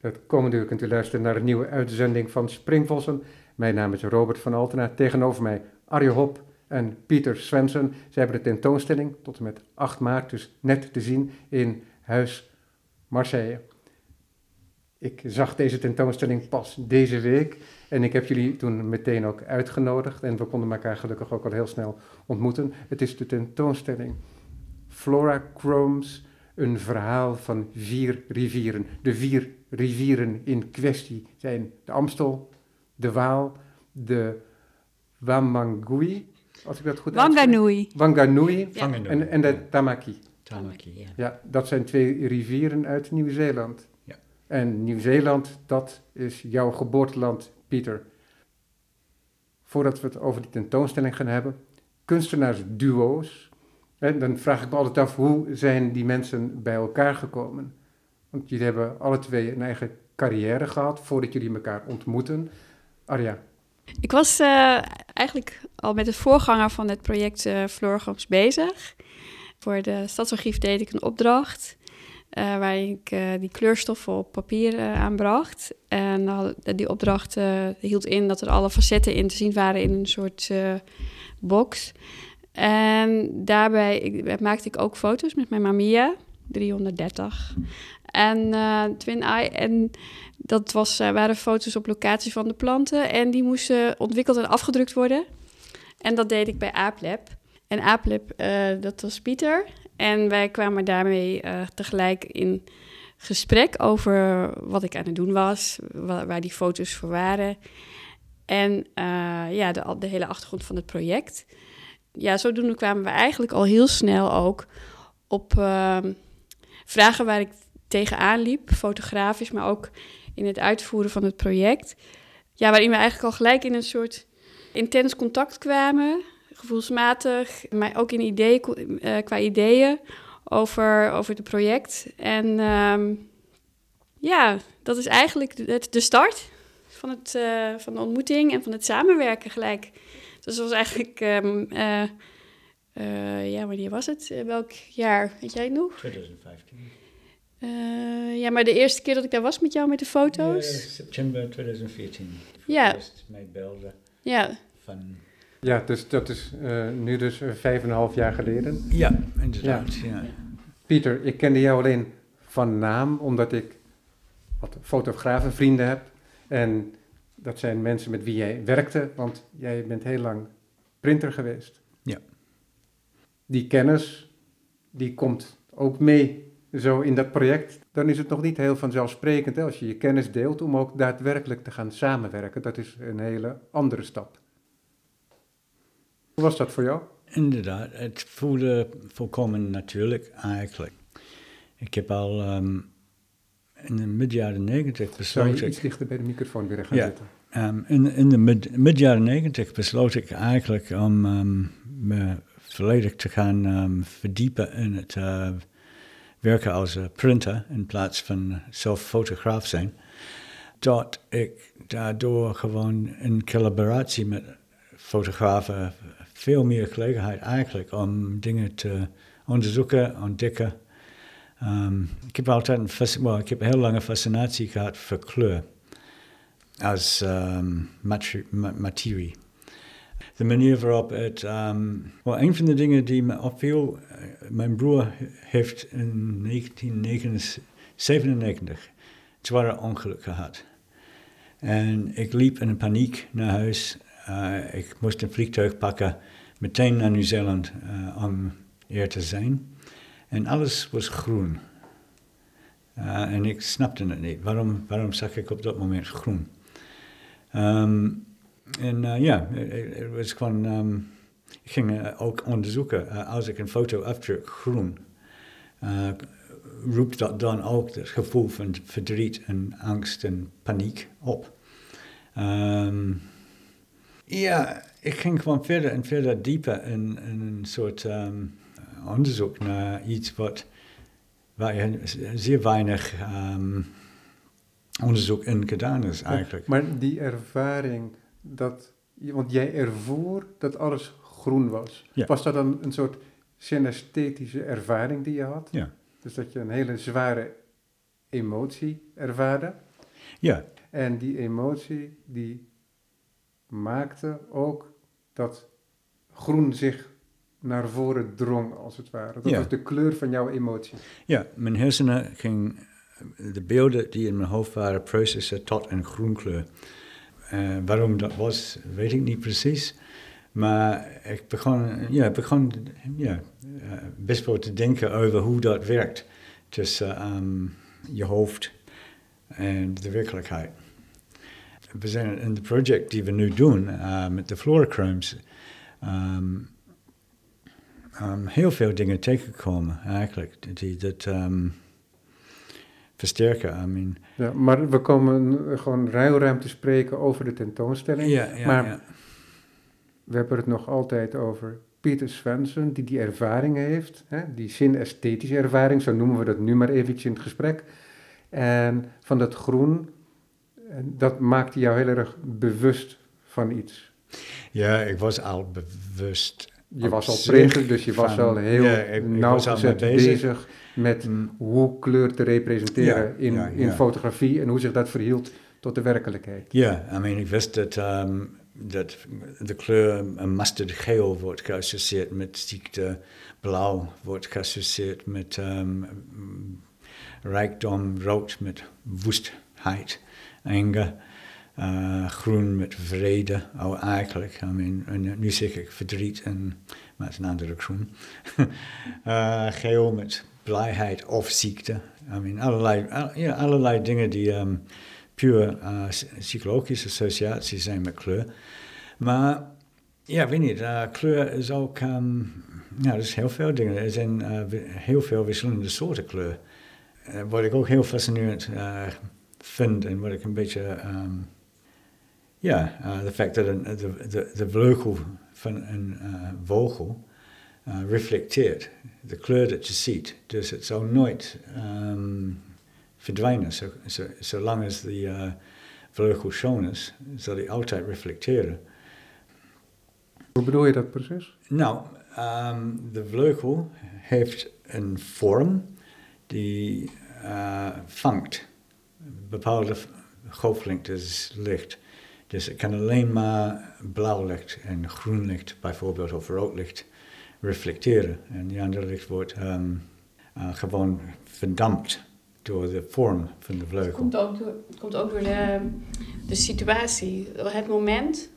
Het komende uur kunt u luisteren naar een nieuwe uitzending van Springvossen. Mijn naam is Robert van Altena. Tegenover mij Arje Hop en Pieter Svensson. Zij hebben de tentoonstelling tot en met 8 maart, dus net te zien in Huis Marseille. Ik zag deze tentoonstelling pas deze week en ik heb jullie toen meteen ook uitgenodigd en we konden elkaar gelukkig ook al heel snel ontmoeten. Het is de tentoonstelling Flora Chromes, een verhaal van vier rivieren. De vier rivieren in kwestie zijn de Amstel, de Waal, de Wamangui, als ik dat goed Wanganui. Wanganui Ja. en, en de Tamaki. Tamaki. Ja. Ja, dat zijn twee rivieren uit Nieuw-Zeeland. Ja. En Nieuw-Zeeland, dat is jouw geboorteland, Pieter. Voordat we het over die tentoonstelling gaan hebben, kunstenaarsduo's. Hè, dan vraag ik me altijd af, hoe zijn die mensen bij elkaar gekomen? Want jullie hebben alle twee een eigen carrière gehad voordat jullie elkaar ontmoeten. Arja, Ik was eh, eigenlijk al met de voorganger van het project Florgams bezig. Voor de Stadsarchief deed ik een opdracht. eh, waar ik die kleurstoffen op papier aanbracht. En die opdracht hield in dat er alle facetten in te zien waren in een soort box. En daarbij ik, maakte ik ook foto's met mijn Mamiya, 330. En eh, Twin Eye. En dat was, eh, waren foto's op locatie van de planten. En die moesten ontwikkeld en afgedrukt worden. En dat deed ik bij Aaplab. En Aaplab, eh, dat was Pieter. En wij kwamen daarmee eh, tegelijk in gesprek over wat ik aan het doen was. wa- waar die foto's voor waren. En eh, ja, de, de hele achtergrond van het project. Ja, zodoende kwamen we eigenlijk al heel snel ook op ehm, vragen waar ik tegenaan liep. Fotografisch, maar ook in het uitvoeren van het project. Ja, waarin we eigenlijk al gelijk in een soort intens contact kwamen, gevoelsmatig, maar ook in ideeën, eh, qua ideeën over, over het project. En ehm, ja, dat is eigenlijk de, de start van, het, eh, van de ontmoeting en van het samenwerken gelijk. Dus dat was eigenlijk, ehm, eh, eh, ja, wanneer was het? Eh, welk jaar? Weet jij het nog? 2015. Eh, ja, maar de eerste keer dat ik daar was met jou met de foto's. Ja, september 2014. Voor Ja. eerst mij belde Ja, van... ja, dus dat is eh, nu dus vijf en een half jaar geleden. Ja, inderdaad. Ja. Pieter, ik kende jou alleen van naam, omdat ik wat fotografenvrienden heb. En dat zijn mensen met wie jij werkte, want jij bent heel lang printer geweest. Ja. Die kennis, die komt ook mee zo in dat project. Dan is het nog niet heel vanzelfsprekend hè, als je je kennis deelt om ook daadwerkelijk te gaan samenwerken. Dat is een hele andere stap. Hoe was dat voor jou? Inderdaad, het voelde volkomen natuurlijk eigenlijk. Ik heb al ehm, in de mid-jaren negentig Zou besloten... je iets dichter bij de microfoon willen gaan Ja. zitten? Ehm, in, in de mid, mid-jaren negentig besloot ik eigenlijk om ehm, me volledig te gaan ehm, verdiepen in het eh, werken als eh, printer in plaats van zelf fotograaf zijn. Dat ik daardoor gewoon in collaboratie met fotografen veel meer gelegenheid eigenlijk om dingen te onderzoeken, ontdekken. Ik heb altijd een, ik heb een heel lange fascinatie gehad voor kleur als ma- materie. De manier waarop het. ehm wel, een van de dingen die me opviel. eh, mijn broer heeft in 1997 een zware ongeluk gehad. En ik liep in paniek naar huis. Eh, ik moest een vliegtuig pakken, meteen naar Nieuw-Zeeland eh, om er te zijn. En alles was groen. En ik snapte het niet. Waarom, waarom zag ik op dat moment groen? Ehm, en eh, ja, was ehm, ik ging eh, ook onderzoeken, eh, als ik een foto afdruk groen, roept dat dan ook het gevoel van verdriet en angst en paniek op. Ehm, ja, ik ging gewoon verder en verder dieper in, een soort ehm, onderzoek naar iets wat, waar je zeer weinig ehm, onderzoek in gedaan is eigenlijk. Maar die ervaring, dat, want jij ervoer dat alles groen was. Ja. Was dat dan een soort synesthetische ervaring die je had? Ja. Dus dat je een hele zware emotie ervaarde? Ja, En die emotie die maakte ook dat groen zich naar voren drong, als het ware. Dat Ja. was de kleur van jouw emotie. ja, mijn hersenen ging de beelden die in mijn hoofd waren processen tot een groenkleur. Eh, waarom dat was, weet ik niet precies. Maar ik begon, ja, begon ja, eh, best wel te denken over hoe dat werkt tussen ehm, je hoofd en de werkelijkheid. We zijn in het project die we nu doen eh, met de fluorochromes ehm, ehm, heel veel dingen tegengekomen eigenlijk die dat versterken. I mean, Ja, maar we komen gewoon ruim te spreken over de tentoonstelling. ja, ja, maar ja. we hebben het nog altijd over Pieter Svensson, die die ervaring heeft. Hè? Die zin-esthetische ervaring, zo noemen we dat nu maar eventjes in het gesprek. En van dat groen, en dat maakte jou heel erg bewust van iets. ja, ik was al bewust. Je was al printer, dus je was al heel ja, ik- was al bezig. bezig. Met Mm, hoe kleur te representeren in, in fotografie en hoe zich dat verhield tot de werkelijkheid. Ja, I mean, ik wist dat, ehm, dat de kleur eh, mustard geel wordt geassocieerd met ziekte, blauw wordt geassocieerd met mm, rijkdom, rood met woestheid, anger, eh, groen met vrede, oh, eigenlijk. I mean, en nu zeg ik verdriet, en, maar het is een andere groen. Eh, geel met blijheid of ziekte. I mean, allerlei, al- ja, allerlei dingen die ehm, puur s- psychologische associaties zijn met kleur. Maar ja, weet niet, eh, kleur is ook, ehm, ja, er is heel veel dingen. Er zijn eh, heel veel verschillende soorten kleur. Wat ik ook heel fascinerend vind en wat ik een beetje, ehm, ja, de feit dat de, de, vleugel van een vogel eh, reflecteert de kleur dat je ziet. Dus het zal nooit ehm, verdwijnen. Zo, zo, zolang als die eh, vleugel schoon is, zal die altijd reflecteren. Hoe bedoel je dat precies? Nou, ehm, de vleugel heeft een vorm die eh, vangt bepaalde golflengtes licht. Dus het kan alleen maar blauw licht en groen licht bijvoorbeeld of rood licht reflecteren. En die andere licht wordt ehm, eh, gewoon verdampt door de vorm van de Het vleugel. komt ook door, het komt ook door de, de situatie, het moment.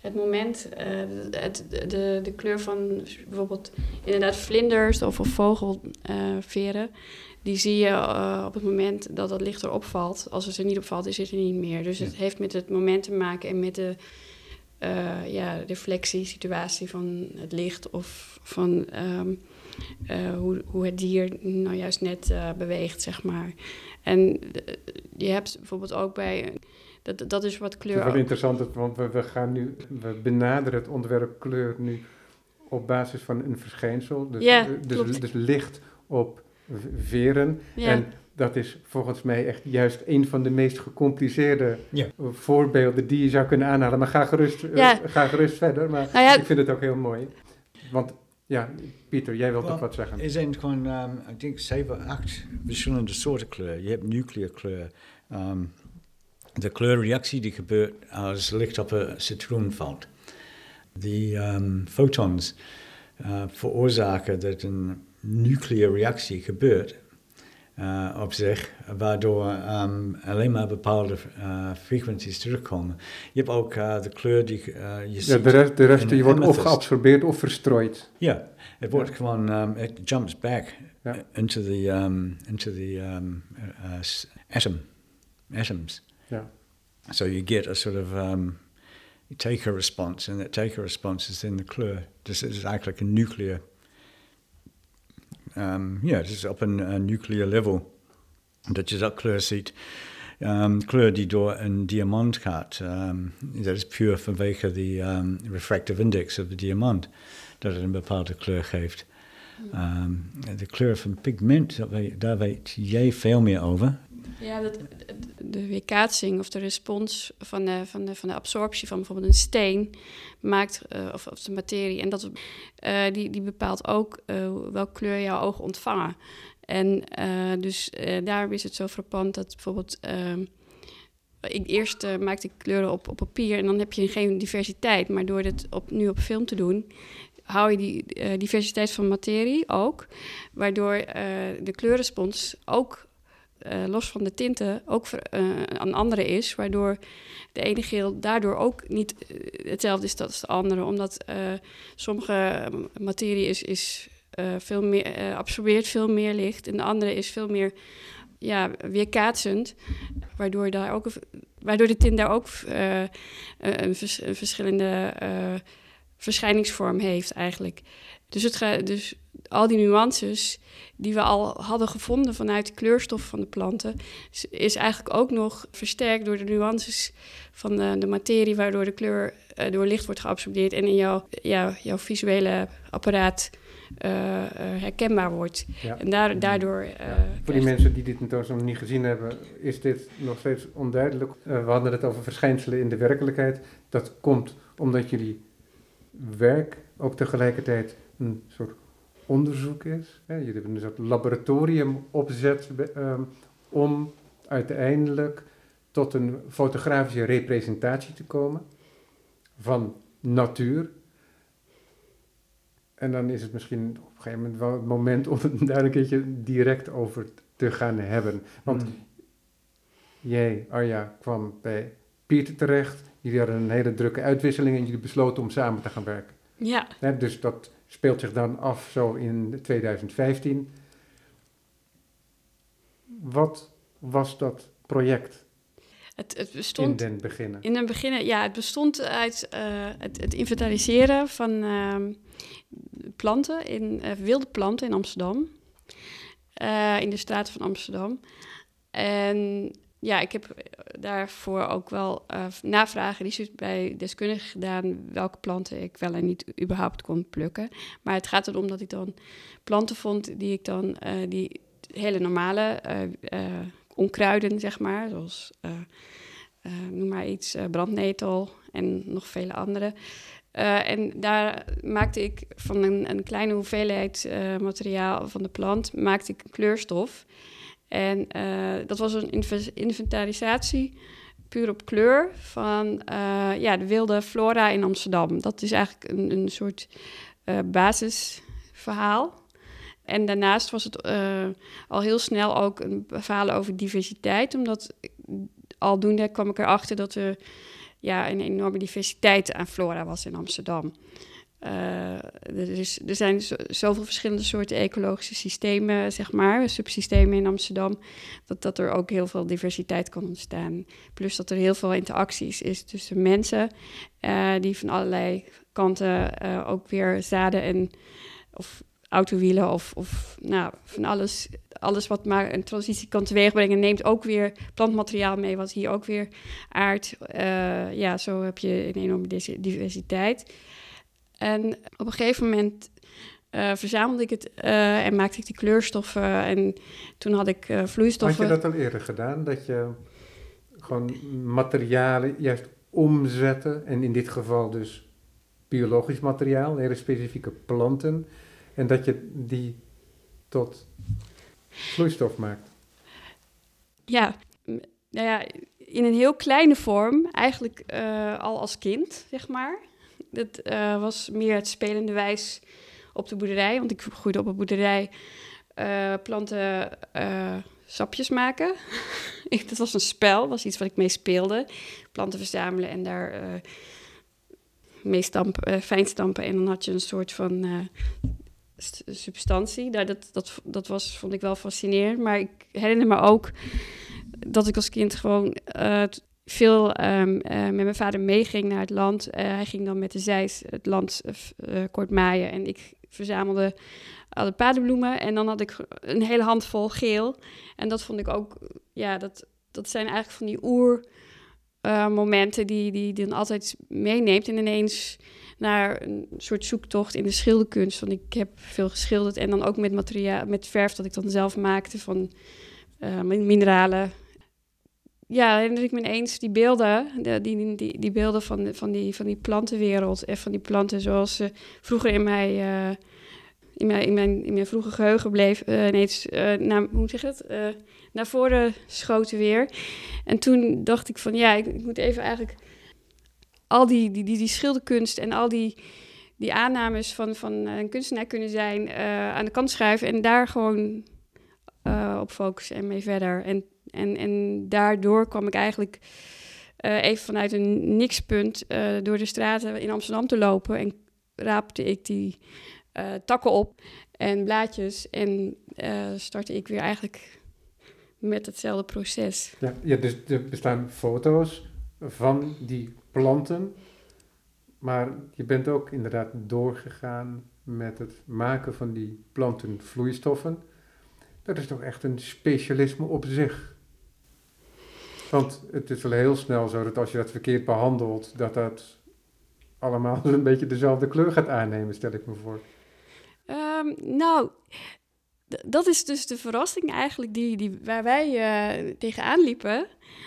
Het moment, eh, het, de, de kleur van bijvoorbeeld inderdaad vlinders of, of vogelveren. die zie je eh, op het moment dat dat licht erop valt. Als het er niet op valt, is het er niet meer. Dus het Ja. heeft met het moment te maken en met de eh, ja, reflectie, situatie van het licht of van ehm, eh, hoe, hoe het dier nou juist net eh, beweegt, zeg maar. En je hebt bijvoorbeeld ook bij, dat, dat is wat Het kleur is wel interessant, want we, we gaan nu, we benaderen het onderwerp kleur nu op basis van een verschijnsel. Dus, Ja, dus, dus licht op veren. Ja. En dat is volgens mij echt juist een van de meest gecompliceerde Ja. voorbeelden die je zou kunnen aanhalen. Maar ga gerust, eh, ga gerust verder. Maar Nou ja, ik vind het ook heel mooi. Want ja, Pieter, jij wilt Wel, toch wat zeggen? Er zijn gewoon, ehm, ik denk, zeven, acht verschillende soorten kleur. Je hebt nuclearkleur. Ehm, de kleurreactie die gebeurt als licht op een citroen valt. Die fotons eh, veroorzaken dat een nucleaire reactie gebeurt eh, op zich, waardoor ehm, alleen maar bepaalde eh, frequenties terugkomen. Je hebt ook eh, de kleur die je Ja, ziet de rest, de rest die wordt of geabsorbeerd of verstrooid. Ja, het wordt gewoon, um, it jumps back uh, into the, um, into the um, uh, uh, atom, atoms. Ja. So you get a sort of um, taker response, and that taker response is in the kleur. Dus het is eigenlijk een nuclear, um, ja, het is op een uh, nuclear level dat je dat kleur ziet. Um, kleur die door een diamant gaat, um, dat is puur vanwege de um, refractive index of de diamant, dat het een bepaalde kleur geeft. Um, de kleur van pigment, dat weet- daar weet jij veel meer over. Ja, dat, de weerkaatsing of de respons van de, van, de, van de absorptie van bijvoorbeeld een steen maakt, eh, of, of de materie, en dat, eh, die, die bepaalt ook eh, welke kleur jouw ogen ontvangen. En dus daarom is het zo frappant dat bijvoorbeeld ik, eerst uh, maakte ik kleuren op, op papier en dan heb je geen diversiteit. Maar door dit op, nu op film te doen, hou je die uh, diversiteit van materie ook. Waardoor uh, de kleurrespons ook, los van de tinten, ook een andere is. Waardoor de ene geel daardoor ook niet hetzelfde is als de andere. Omdat sommige materie is, is veel meer, absorbeert veel meer licht en de andere is veel meer ja, weerkaatsend, waardoor, daar ook, waardoor de tint daar ook uh, een, een, verschillende uh, verschijningsvorm heeft eigenlijk. Dus, het ga, dus al die nuances die we al hadden gevonden vanuit de kleurstof van de planten, is, eigenlijk ook nog versterkt door de nuances van de, de materie, waardoor de kleur uh, door licht wordt geabsorbeerd en in jouw, jouw visuele apparaat uh, herkenbaar wordt. Ja. En daar, daardoor... Ja. Voor die mensen die dit tentoonstelling nog niet gezien hebben, is dit nog steeds onduidelijk. we hadden het over verschijnselen in de werkelijkheid. Dat komt omdat jullie werk ook tegelijkertijd een soort onderzoek is. Hè? Jullie hebben een soort laboratorium opzet um, om uiteindelijk tot een fotografische representatie te komen van natuur. En dan is het misschien op een gegeven moment wel het moment om het daar een keertje direct over te gaan hebben. Want mm. jij, Arja, kwam bij Pieter terecht. Jullie hadden een hele drukke uitwisseling en jullie besloten om samen te gaan werken. Ja. dus dat speelt zich dan af zo in 2015. Wat was dat project? Het, het bestond in den beginnen. In den beginnen, ja, het bestond uit uh, het, het, inventariseren van uh, planten, in, uh, wilde planten in Amsterdam. Uh, in de straten van Amsterdam. En ja, ik heb daarvoor ook wel uh, navragen die bij deskundigen gedaan welke planten ik wel en niet überhaupt kon plukken. Maar het gaat erom dat ik dan planten vond die ik dan, uh, die hele normale uh, onkruiden, zeg maar, zoals noem maar iets, brandnetel en nog vele andere. en daar maakte ik van een, een kleine hoeveelheid materiaal van de plant, maakte ik kleurstof. En uh, dat was een inventarisatie puur op kleur van uh, ja, de wilde flora in Amsterdam. Dat is eigenlijk een, een soort uh, basisverhaal. En daarnaast was het al heel snel ook een verhaal over diversiteit, omdat aldoende kwam ik erachter dat er ja, een enorme diversiteit aan flora was in Amsterdam. Uh, er, is, er zijn zoveel verschillende soorten ecologische systemen, zeg maar, subsystemen in Amsterdam, dat, dat er ook heel veel diversiteit kan ontstaan. Plus dat er heel veel interacties is tussen mensen, uh, die van allerlei kanten uh, ook weer zaden en of autowielen of, of nou, van alles, alles wat maar een transitie kan teweegbrengen, neemt ook weer plantmateriaal mee, wat hier ook weer aardt. ja, zo heb je een enorme diversiteit. En op een gegeven moment uh, verzamelde ik het uh, en maakte ik die kleurstoffen. En toen had ik uh, vloeistoffen. Had je dat al eerder gedaan? Dat je gewoon materialen juist omzette. En in dit geval dus biologisch materiaal, hele specifieke planten. En dat je die tot vloeistof maakt. Ja, nou ja, in een heel kleine vorm. Eigenlijk al als kind, zeg maar. Dat uh, was meer het spelende wijs op de boerderij. Want ik groeide op een boerderij uh, planten uh, sapjes maken. dat was een spel, was iets wat ik mee speelde. Planten verzamelen en daar mee stampen, fijn stampen. En dan had je een soort van substantie. Daar, dat, dat, dat was, vond ik wel fascinerend. Maar ik herinner me ook dat ik als kind gewoon veel um, uh, met mijn vader meeging naar het land. Uh, hij ging dan met de zeis het land uh, kort maaien en ik verzamelde alle paardenbloemen. En dan had ik een hele handvol geel. En dat vond ik ook, ja, dat, dat zijn eigenlijk van die oer momenten die, die, die dan altijd meeneemt. En ineens naar een soort zoektocht in de schilderkunst. Want ik heb veel geschilderd en dan ook met materiaal, met verf dat ik dan zelf maakte van mineralen ja, herinner ik me eens die beelden, die, die, die, beelden van, van, die, van die plantenwereld en van die planten zoals ze vroeger in mij, uh, in mijn, in mijn, in mijn vroege geheugen bleef uh, ineens, uh, naar, hoe zeg het, naar voren schoten weer. En toen dacht ik van, ja, ik, ik moet even eigenlijk al die, die, die, die schilderkunst en al die, die aannames van, van een kunstenaar kunnen zijn aan de kant schuiven en daar gewoon op focussen en mee verder. En, en, en daardoor kwam ik eigenlijk even vanuit een nikspunt door de straten in Amsterdam te lopen en raapte ik die uh, takken op en blaadjes en startte ik weer eigenlijk met hetzelfde proces. Ja, ja, dus er bestaan foto's van die planten, maar je bent ook inderdaad doorgegaan met het maken van die plantenvloeistoffen. Dat is toch echt een specialisme op zich. Want het is wel heel snel zo dat als je dat verkeerd behandelt, dat dat allemaal een beetje dezelfde kleur gaat aannemen, stel ik me voor. Um, nou, dat is dus de verrassing eigenlijk die, die, waar wij uh, tegenaan liepen.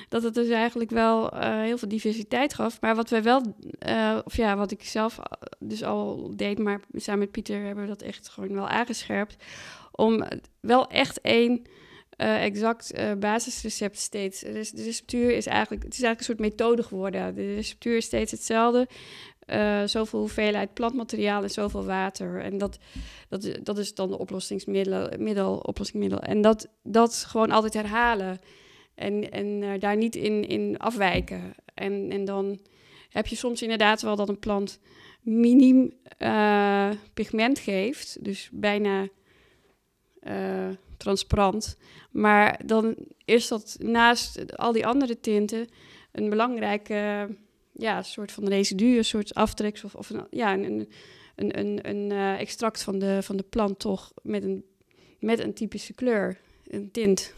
Dat het dus eigenlijk wel uh, heel veel diversiteit gaf. Maar wat wij wel, uh, of ja, wat ik zelf dus al deed, maar samen met Pieter hebben we dat echt gewoon wel aangescherpt. Om wel echt één exact basisrecept steeds. Dus de receptuur is eigenlijk, het is eigenlijk een soort methode geworden. De receptuur is steeds hetzelfde uh, zoveel hoeveelheid plantmateriaal en zoveel water. En dat, dat, dat is dan de oplossingsmiddel, middel, oplossingsmiddel. En dat, dat gewoon altijd herhalen en, en daar niet in, in afwijken. En, en dan heb je soms inderdaad wel dat een plant miniem uh, pigment geeft, dus bijna transparant. Maar dan is dat naast al die andere tinten een belangrijke ja, soort van residu, een soort aftreks of, of een, ja, een, een, een, een uh, extract van de, van de plant toch met een, met een typische kleur, een tint.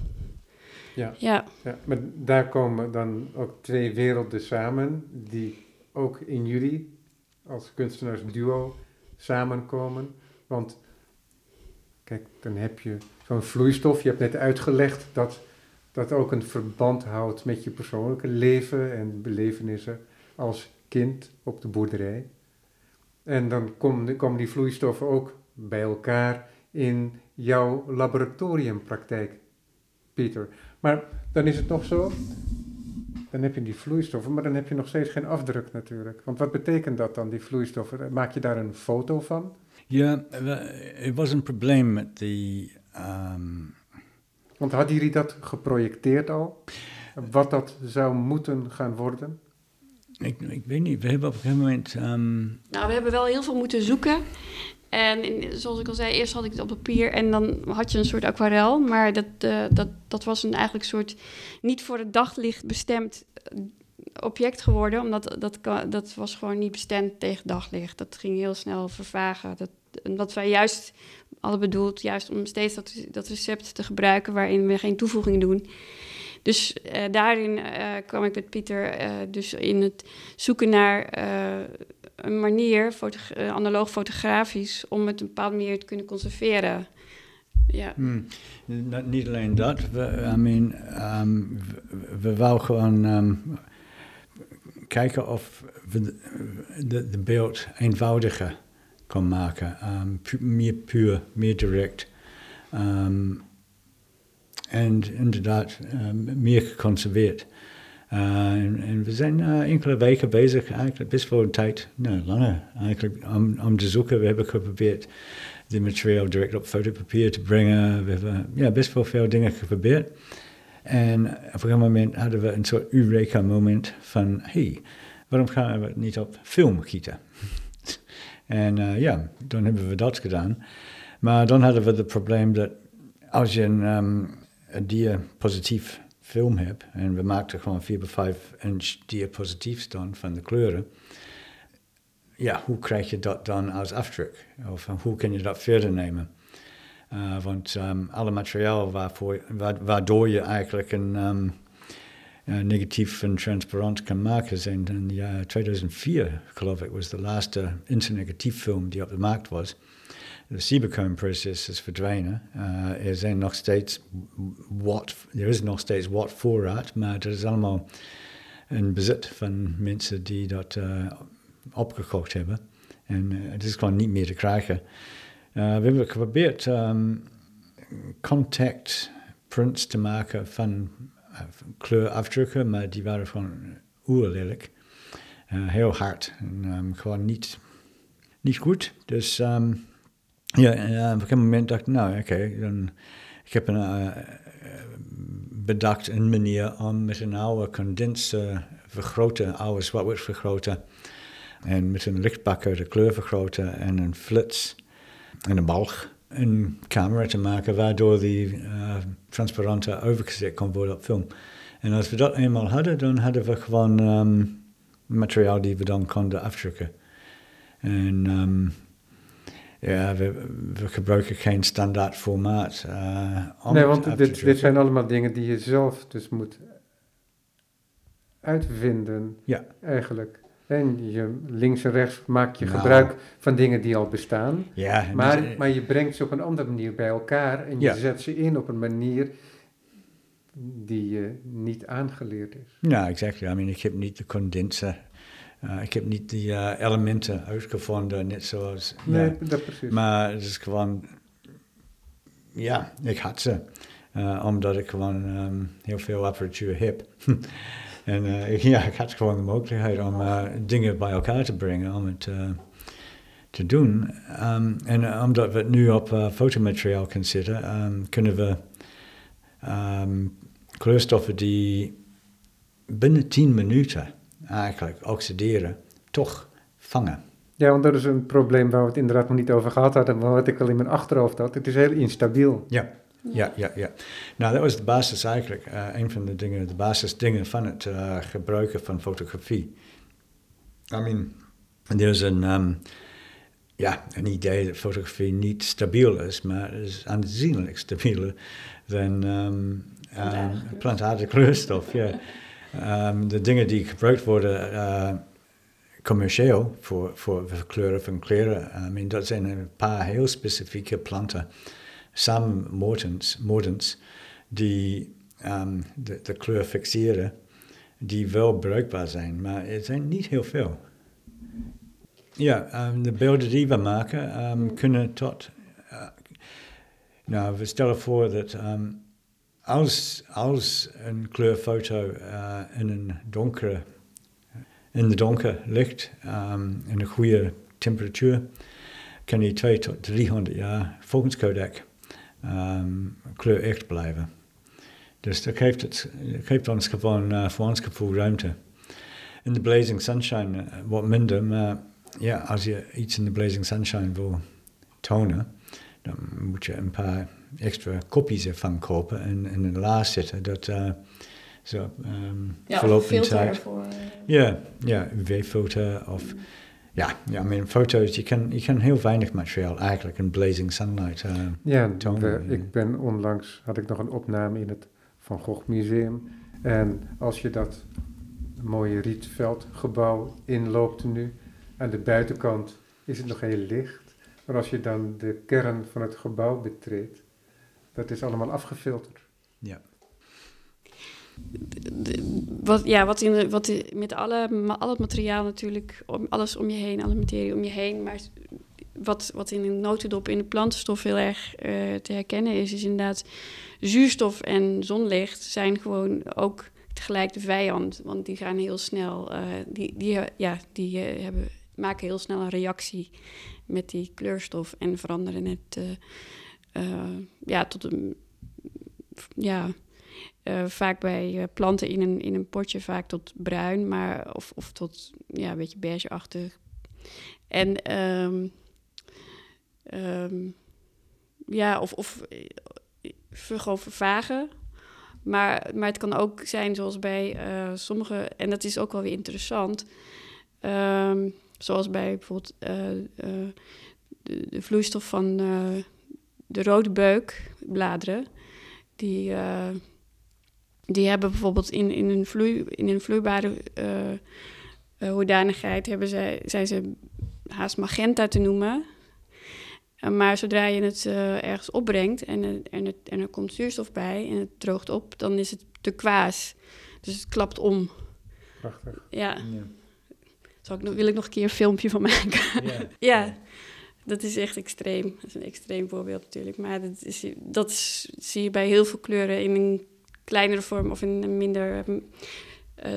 Ja. Ja. ja, maar daar komen dan ook twee werelden samen, die ook in jullie als kunstenaarsduo samenkomen. Want kijk, dan heb je zo'n vloeistof, je hebt net uitgelegd dat dat ook een verband houdt met je persoonlijke leven en belevenissen als kind op de boerderij. En dan komen, komen die vloeistoffen ook bij elkaar in jouw laboratoriumpraktijk, Pieter. Maar dan is het nog zo, dan heb je die vloeistoffen, maar dan heb je nog steeds geen afdruk natuurlijk. Want wat betekent dat dan, die vloeistoffen? Maak je daar een foto van? Ja, het was een probleem met die... Um... Want hadden jullie dat geprojecteerd al? Wat dat zou moeten gaan worden? Ik, ik weet niet, we hebben op een gegeven moment... Um... Nou, we hebben wel heel veel moeten zoeken. En in, zoals ik al zei, eerst had ik het op papier en dan had je een soort aquarel. Maar dat, uh, dat, dat was een eigenlijk soort niet voor het daglicht bestemd eh, object geworden. Omdat dat, dat was gewoon niet bestemd tegen daglicht. Dat ging heel snel vervagen. Dat, wat wij juist hadden bedoeld, juist om steeds dat, dat recept te gebruiken waarin we geen toevoeging doen. Dus uh, daarin uh, kwam ik met Pieter uh, dus in het zoeken naar een manier, foto analoog fotografisch, om het een bepaalde manier te kunnen conserveren. Ja. Hmm. Niet alleen dat, we, I mean, um, we, we wou gewoon um, kijken of we de, beeld eenvoudiger kon maken, pu meer puur, meer direct. Um, en inderdaad uh, meer geconserveerd. Uh, en, we zijn uh, enkele weken bezig, eigenlijk best wel tijd, nou langer eigenlijk, om, om te zoeken. We hebben geprobeerd de materiaal direct op fotopapier te brengen. We hebben ja, best wel veel dingen geprobeerd. En op een moment hadden we een soort Eureka-moment van, hey, waarom gaan we het niet op film gieten? en uh, ja, dan hebben we dat gedaan. Maar dan hadden we het probleem dat als je een, um, diapositief film heb, en we maakten gewoon 4 bij 5 inch diapositiefs dan van de kleuren, ja, hoe krijg je dat dan als afdruk? Of hoe kun je dat verder nemen? Uh, want um, alle materiaal waarvoor, waardoor je eigenlijk een um, uh, negatief en transparant kan maken zijn in jaar 2004, geloof ik, was de laatste internegatief film die op de markt was de Cibacone-proces is verdwenen. Uh, er, zijn nog steeds wat, er is nog steeds wat voorraad, maar het is allemaal een bezit van mensen die dat opgekocht hebben. En het is gewoon niet meer te krijgen. We hebben geprobeerd um, contact prints te maken van kleurafdrukken, maar die waren gewoon oerlelijk. Uh, heel hard en um, gewoon niet, niet goed. Dus um, ja, uh, op een moment dacht ik, nou oké, ik heb een, uh, bedacht een manier om met een oude condenser vergroten, oude zwart vergroten. En met een lichtbakker de kleur vergroten en een flits en een balg een camera te maken waardoor die uh, transparante overgezet kon worden op film. En als we dat eenmaal hadden, dan hadden we gewoon um, materiaal die we dan konden afdrukken. En um, ja, we, we, gebruiken geen standaard formaat. Uh, nee, want dit, dit, zijn allemaal dingen die je zelf dus moet uitvinden, ja. eigenlijk. En je links en rechts maak je nou. gebruik van dingen die al bestaan. Ja, maar, dus, maar je brengt ze op een andere manier bij elkaar en je zet ze in op een manier die je niet aangeleerd is. Ja, exact. I mean, ik heb niet de condenser. Uh, ik heb niet die uh, elementen uitgevonden, net zoals... Nee, ja. dat precies. Maar het is gewoon... Ja, ik had ze. Uh, omdat ik gewoon um, heel veel apparatuur heb. En uh, ja, ik had gewoon de mogelijkheid om uh, dingen bij elkaar te brengen, om het uh, te doen. Um, en omdat we het nu op fotomateriaal kunnen zitten, um, kunnen we um, kleurstoffen die binnen 10 minuten eigenlijk oxideren, toch vangen. Ja, want dat is een probleem waar we het inderdaad nog niet over gehad hadden, maar wat ik al in mijn achterhoofd had. Het is heel instabiel. Ja, ja, ja, ja. Nou, dat was de basis eigenlijk. Uh, een van de dingen, de basisdingen van het uh, gebruiken van fotografie. I mean, er is een, um, ja, een idee dat fotografie niet stabiel is, maar het is aanzienlijk stabieler dan um, plantaardige kleurstof. Ja. Um, de dingen die gebruikt worden uh, commercieel voor, voor kleuren van kleren, I mean, dat zijn een paar heel specifieke planten samenmordens die um, de, de, kleur fixeren, die wel bruikbaar zijn, maar het zijn niet heel veel. Ja, um, de beelden die we maken um, kunnen tot. Uh, nou, we stellen voor dat als, als een kleurfoto uh, in een donkere, in de donker ligt, in een goede temperatuur, kan die 2 tot 300 jaar volgens Kodak um, kleur echt blijven. Dus dat geeft, het, geeft ons gewoon uh, voor ons gevoel ruimte. In de Blazing Sunshine uh, wat minder, maar ja, als je iets in de Blazing Sunshine wil tonen, dan moet je een paar extra kopjes ervan kopen en in een la zetten. Dat uh, zo um, ja, verloop in tijd. Ja, ja, UV-filter of ja, ja mijn foto's, je kan, je kan heel weinig materiaal eigenlijk in blazing sunlight uh, ja, tonen. ik ben onlangs, had ik nog een opname in het Van Gogh Museum. En als je dat mooie rietveldgebouw inloopt nu, aan de buitenkant is het nog heel licht. Maar als je dan de kern van het gebouw betreedt, dat is allemaal afgefilterd. Ja wat, ja, wat, in wat met alle, al het materiaal natuurlijk, alles om je heen, alle materie om je heen. Maar wat, wat in een notendop in de plantenstof heel erg uh, te herkennen is, is inderdaad zuurstof en zonlicht zijn gewoon ook tegelijk de vijand. Want die gaan heel snel, uh, die, die, ja, die uh, hebben, maken heel snel een reactie met die kleurstof en veranderen het ja, tot een ja, uh, vaak bij uh, planten in een, in een potje vaak tot bruin, maar, of, of tot ja, een beetje beigeachtig. En um, ja, of, of gewoon vervagen. Maar, maar het kan ook zijn zoals bij sommige, en dat is ook wel weer interessant, um, zoals bij bijvoorbeeld de, de, vloeistof van de rode beukbladeren, die die hebben bijvoorbeeld in, in, een, vloei, in een vloeibare uh, hoedanigheid hebben zij, zijn ze haast magenta te noemen. Uh, maar zodra je het ergens opbrengt en, en, het, en er komt zuurstof bij en het droogt op, dan is het te kwaas. Dus het klapt om. Prachtig. Ja. ja. Zal ik, wil ik nog een keer een filmpje van maken? Ja. ja. dat is echt extreem. Dat is een extreem voorbeeld natuurlijk. Maar dat, is, dat zie je bij heel veel kleuren in een kleinere vorm of in een minder uh,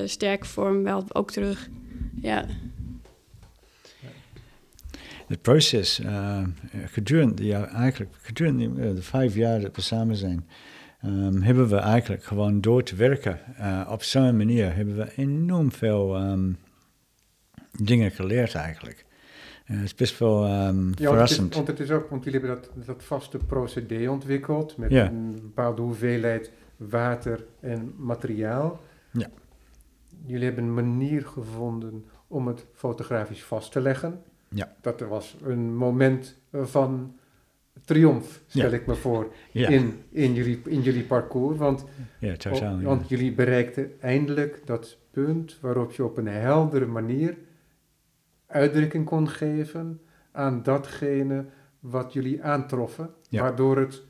sterke vorm wel ook terug. Ja. Het proces, uh, gedurende, ja, eigenlijk gedurende de, de vijf jaar dat we samen zijn, um, hebben we eigenlijk gewoon door te werken uh, op zo'n manier, hebben we enorm veel um, dingen geleerd eigenlijk. Uh, het is best wel um, ja, verrassend. Want het, is, ook, want jullie hebben dat, dat vaste procedé ontwikkeld met ja. een bepaalde hoeveelheid water en materiaal. Ja. Jullie hebben een manier gevonden om het fotografisch vast te leggen. Ja. Dat was een moment van triomf, stel ik me voor, in, in, jullie, in jullie parcours. Want, ja, totaal, want jullie bereikten eindelijk dat punt waarop je op een heldere manier uitdrukking kon geven aan datgene wat jullie aantroffen, waardoor het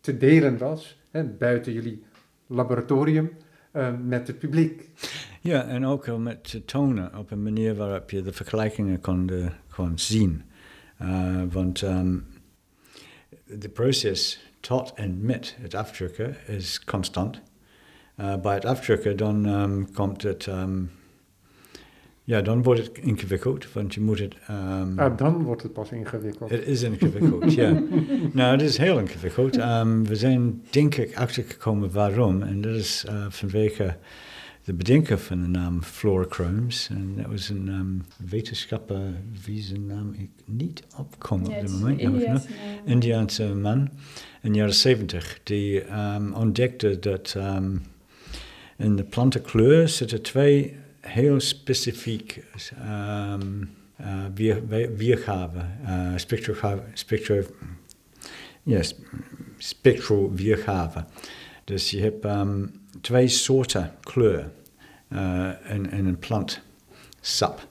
te delen was, hè, buiten jullie laboratorium, uh, met het publiek. Ja, en ook te tonen op een manier waarop je de vergelijkingen kon, de, kon zien. Uh, want um, de proces tot en met het afdrukken is constant. Bij het afdrukken dan um, komt het um, ja, dan wordt het ingewikkeld, want je moet het... Um, ah, dan wordt het pas ingewikkeld. Het is ingewikkeld, ja. nou, het is heel ingewikkeld. Um, we zijn denk ik achtergekomen waarom. En dat is uh, vanwege de bedenker van de naam Fluorochromes. En dat was een um, wetenschapper, wie zijn naam ik niet opkom op dit moment. Indiaanse, Indiaanse man in de jaren zeventig. Die ontdekte dat in de plantenkleur zitten twee heel specifiek um, uh, uh, spectro, yes, spectral weergave. Dus je hebt um, twee soorten kleur uh, in, in een plant, sap.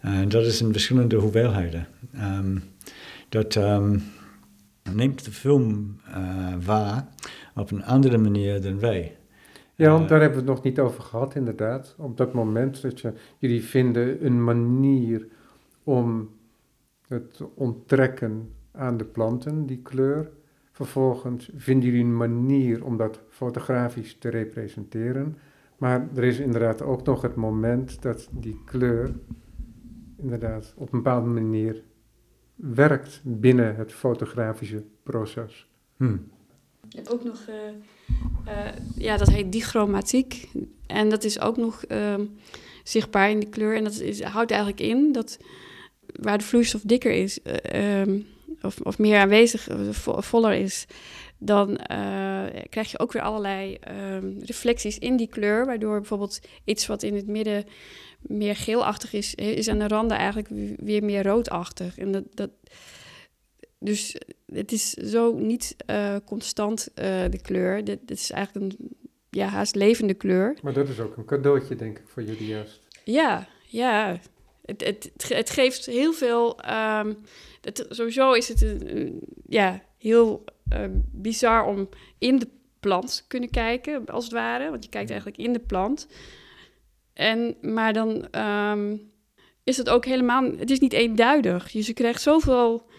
En dat is in verschillende hoeveelheden. Um, dat um, neemt de film uh, waar op een andere manier dan wij. Ja, want daar hebben we het nog niet over gehad, inderdaad. Op dat moment dat je, jullie vinden een manier om het te onttrekken aan de planten, die kleur. Vervolgens vinden jullie een manier om dat fotografisch te representeren. Maar er is inderdaad ook nog het moment dat die kleur inderdaad op een bepaalde manier werkt binnen het fotografische proces. Hmm. Je hebt ook nog, uh, ja, dat heet dichromatiek. En dat is ook nog uh, zichtbaar in de kleur. En dat houdt eigenlijk in dat waar de vloeistof dikker is, um, of, of meer aanwezig, voller is, dan krijg je ook weer allerlei um, reflecties in die kleur. Waardoor bijvoorbeeld iets wat in het midden meer geelachtig is, is aan de randen eigenlijk weer meer roodachtig. En dat, dat, dus het is zo niet uh, constant uh, de kleur. Dit, dit, is eigenlijk een ja, haast levende kleur. Maar dat is ook een cadeautje, denk ik, voor jullie juist. Ja, ja. Het, het, het geeft heel veel. Um, het, sowieso is het een, ja, heel uh, bizar om in de plant te kunnen kijken, als het ware. Want je kijkt eigenlijk in de plant. En, maar dan um, is het ook helemaal. Het is niet eenduidig. Dus je krijgt zoveel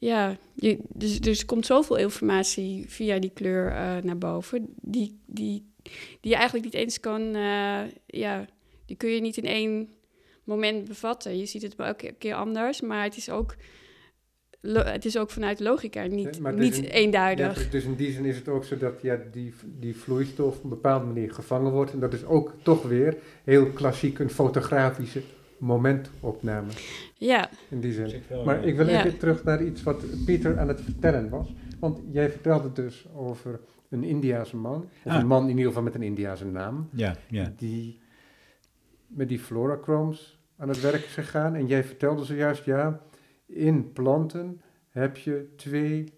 ja, je, dus, dus er komt zoveel informatie via die kleur uh, naar boven, die, die, die je eigenlijk niet eens kan, uh, ja, die kun je niet in één moment bevatten. Je ziet het elke keer anders, maar het is ook, het is ook vanuit logica niet, niet in, eenduidig. Ja, dus in die zin is het ook zo dat ja, die, die vloeistof op een bepaalde manier gevangen wordt. En dat is ook toch weer heel klassiek een fotografische momentopname. Ja. In die zin. Maar ik wil even terug naar iets wat Pieter aan het vertellen was. Want jij vertelde dus over een Indiase man, of een ah. man in ieder geval met een Indiase naam, ja, ja. die met die florachromes aan het werk is gegaan. En jij vertelde zojuist, ja, in planten heb je twee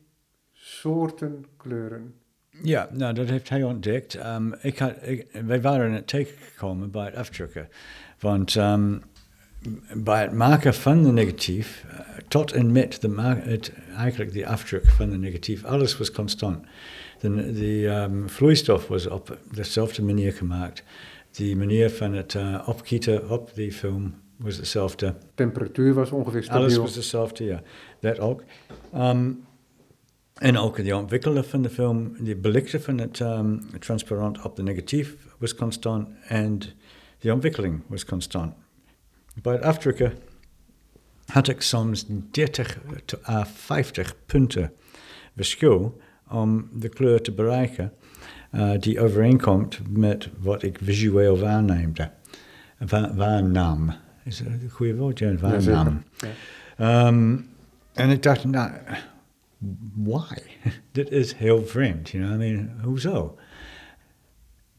soorten kleuren. Ja, nou, dat heeft hij ontdekt. Um, ik had, wij waren het tegengekomen bij het afdrukken. Want um, bij het maken van de negatief, uh, tot en met de het, eigenlijk de afdruk van de negatief, alles was constant. De, de um, vloeistof was op dezelfde manier gemaakt. De manier van het uh, opkieten op die film was hetzelfde. Temperatuur was ongeveer Alles stabiel. was hetzelfde, ja. Dat ook. Um, en ook de ontwikkelen van de film, de belichten van het um, transparant op de negatief was constant en de ontwikkeling was constant. Bij het afdrukken had ik soms 30 à 50 punten verschil om de kleur te bereiken uh, die overeenkomt met wat ik visueel waarneemde. Wa waarnam. Is dat een goede woord? Ja, waarnam. Ja, um, en ik dacht, nou, why? Dit is heel vreemd, you know? I mean, hoezo?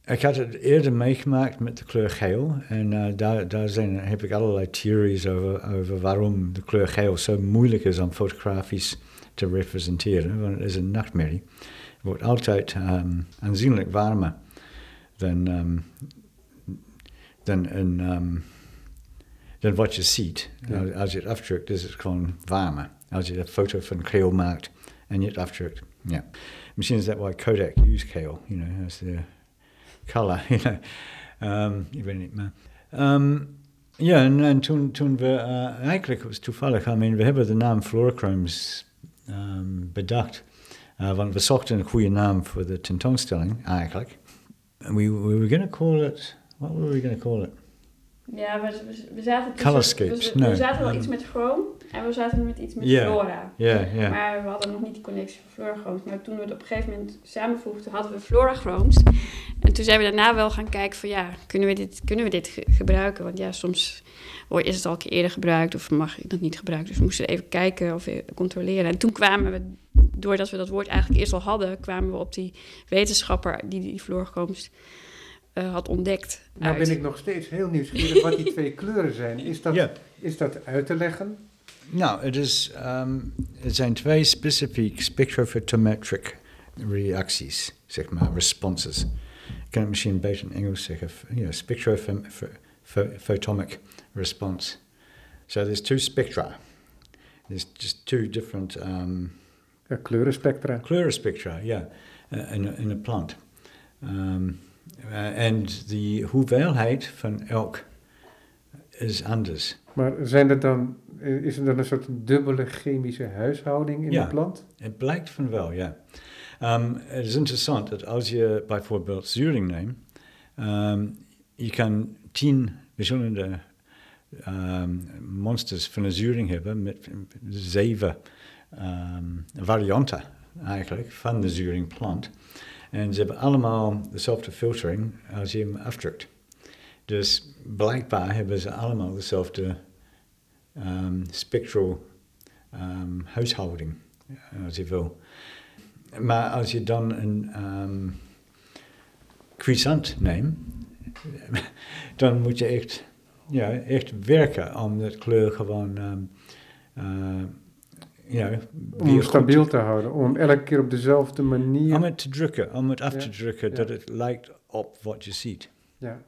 Ik had het eerder meegemaakt met de kleur geel. En uh, daar, daar zijn, heb ik allerlei theories over, over waarom de kleur geel zo moeilijk is om fotografisch te representeren. Want het is een nachtmerrie. Het wordt altijd um, aanzienlijk warmer dan, um, dan, een, um, dan wat je ziet. Ja. Als je het afdrukt, is het gewoon warmer. Als je een foto van geel maakt en je het afdrukt. Ja. Misschien is dat why Kodak used geel, you know, as the color, you know. Um, ik weet niet meer. Um, ja, en, en toen, toen we, uh, eigenlijk was het toevallig, I mean, we hebben de naam Fluorochromes um, bedacht. Uh, want we zochten een goede naam voor de tentoonstelling, eigenlijk. And we, we were going to call it, what were we going to call it? Ja, we, we, we zaten Colorscapes, we, we zaten wel iets met Chrome en we zaten met iets met. Flora. Ja, ja. Maar we hadden nog niet die connectie van. Maar toen we het op een gegeven moment samenvoegden, hadden we Flora Chromes. En toen zijn we daarna wel gaan kijken van ja, kunnen we dit, kunnen we dit ge- gebruiken? Want ja, soms hoor- is het al een keer eerder gebruikt of mag ik dat niet gebruiken. Dus we moesten even kijken of controleren. En toen kwamen we, doordat we dat woord eigenlijk eerst al hadden, kwamen we op die wetenschapper die die Chromes eh, had ontdekt. Nou uit. ben ik nog steeds heel nieuwsgierig wat die twee kleuren zijn. Is dat, Ja. is dat uit te leggen? Nou, het, is, um, het zijn twee specifiek spectrophotometric reacties, zeg maar, responses. Kan het misschien beter in Engels zeggen. Ja, spectrophotomic response. So there's two spectra. There's just two different um, Ja, kleurenspectra. kleurenspectra, ja, uh, in, a- in een plant. Um, uh, en de hoeveelheid van elk is anders. Maar zijn er dan, eh, is er dan een soort dubbele chemische huishouding in Ja. de plant? Het blijkt van wel, ja. Um, het is interessant dat als je bijvoorbeeld zuring neemt, um, je kan tien verschillende um, monsters van een zuring hebben met zeven um, varianten eigenlijk van de zuringplant. En ze hebben allemaal dezelfde filtering als je hem afdrukt. Dus blijkbaar hebben ze allemaal dezelfde um, spectral um, huishouding, als je wil. Maar als je dan een um, cuisant neemt, dan moet je echt, ja, echt werken om dat kleur gewoon, um, uh, ja, Om goed stabiel te houden, om elke keer op dezelfde manier... Om het te drukken, om het af te drukken, ja. dat het lijkt op wat je ziet. Ja.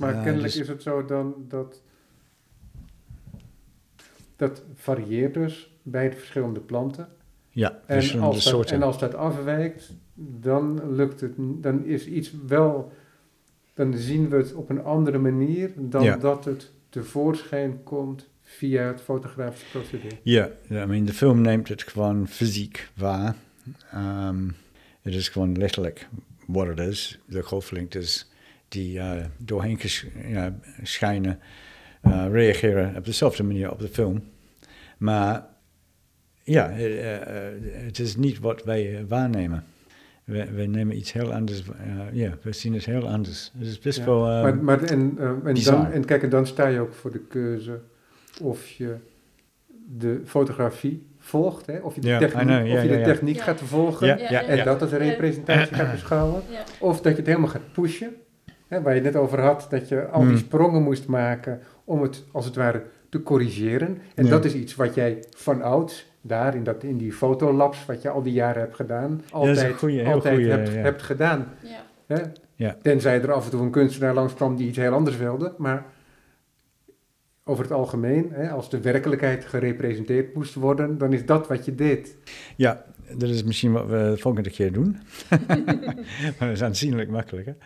Maar Eh, kennelijk dus- is het zo dan dat... Dat varieert dus bij de verschillende planten. Ja, En als, dat, en als dat afwijkt, dan lukt het, dan is iets wel, dan zien we het op een andere manier dan Ja. dat het tevoorschijn komt via het fotografische procedé. Ja, I mean, de film neemt het gewoon fysiek waar. Ehm, het is gewoon letterlijk wat het is. De golflengtes die eh, doorheen ja, schijnen, eh, reageren op dezelfde manier op de film. Maar ja, eh, eh, het is niet wat wij eh, waarnemen. We, we nemen iets heel anders. eh, Ja, we zien het heel anders. Het is best Ja. wel. eh, maar, maar en, eh, en, dan, en kijk, en dan sta je ook voor de keuze of je de fotografie volgt, hè? of je de techniek, know, of je de techniek gaat volgen Ja, Ja, ja, en dat als een representatie gaat beschouwen. Of dat je het helemaal gaat pushen. Hè, waar je het net over had, dat je al die Hmm. sprongen moest maken om het als het ware te corrigeren. En dat is iets wat jij van ouds, daar in, dat, in die fotolabs, wat je al die jaren hebt gedaan, altijd, goeie, heel altijd goeie, hebt, ja. hebt gedaan. Ja. Hè? Ja. Tenzij er af en toe een kunstenaar langskwam die iets heel anders wilde. Maar over het algemeen, hè, als de werkelijkheid gerepresenteerd moest worden, dan is dat wat je deed. Ja, dat is misschien wat we de volgende keer doen. maar dat is aanzienlijk makkelijker.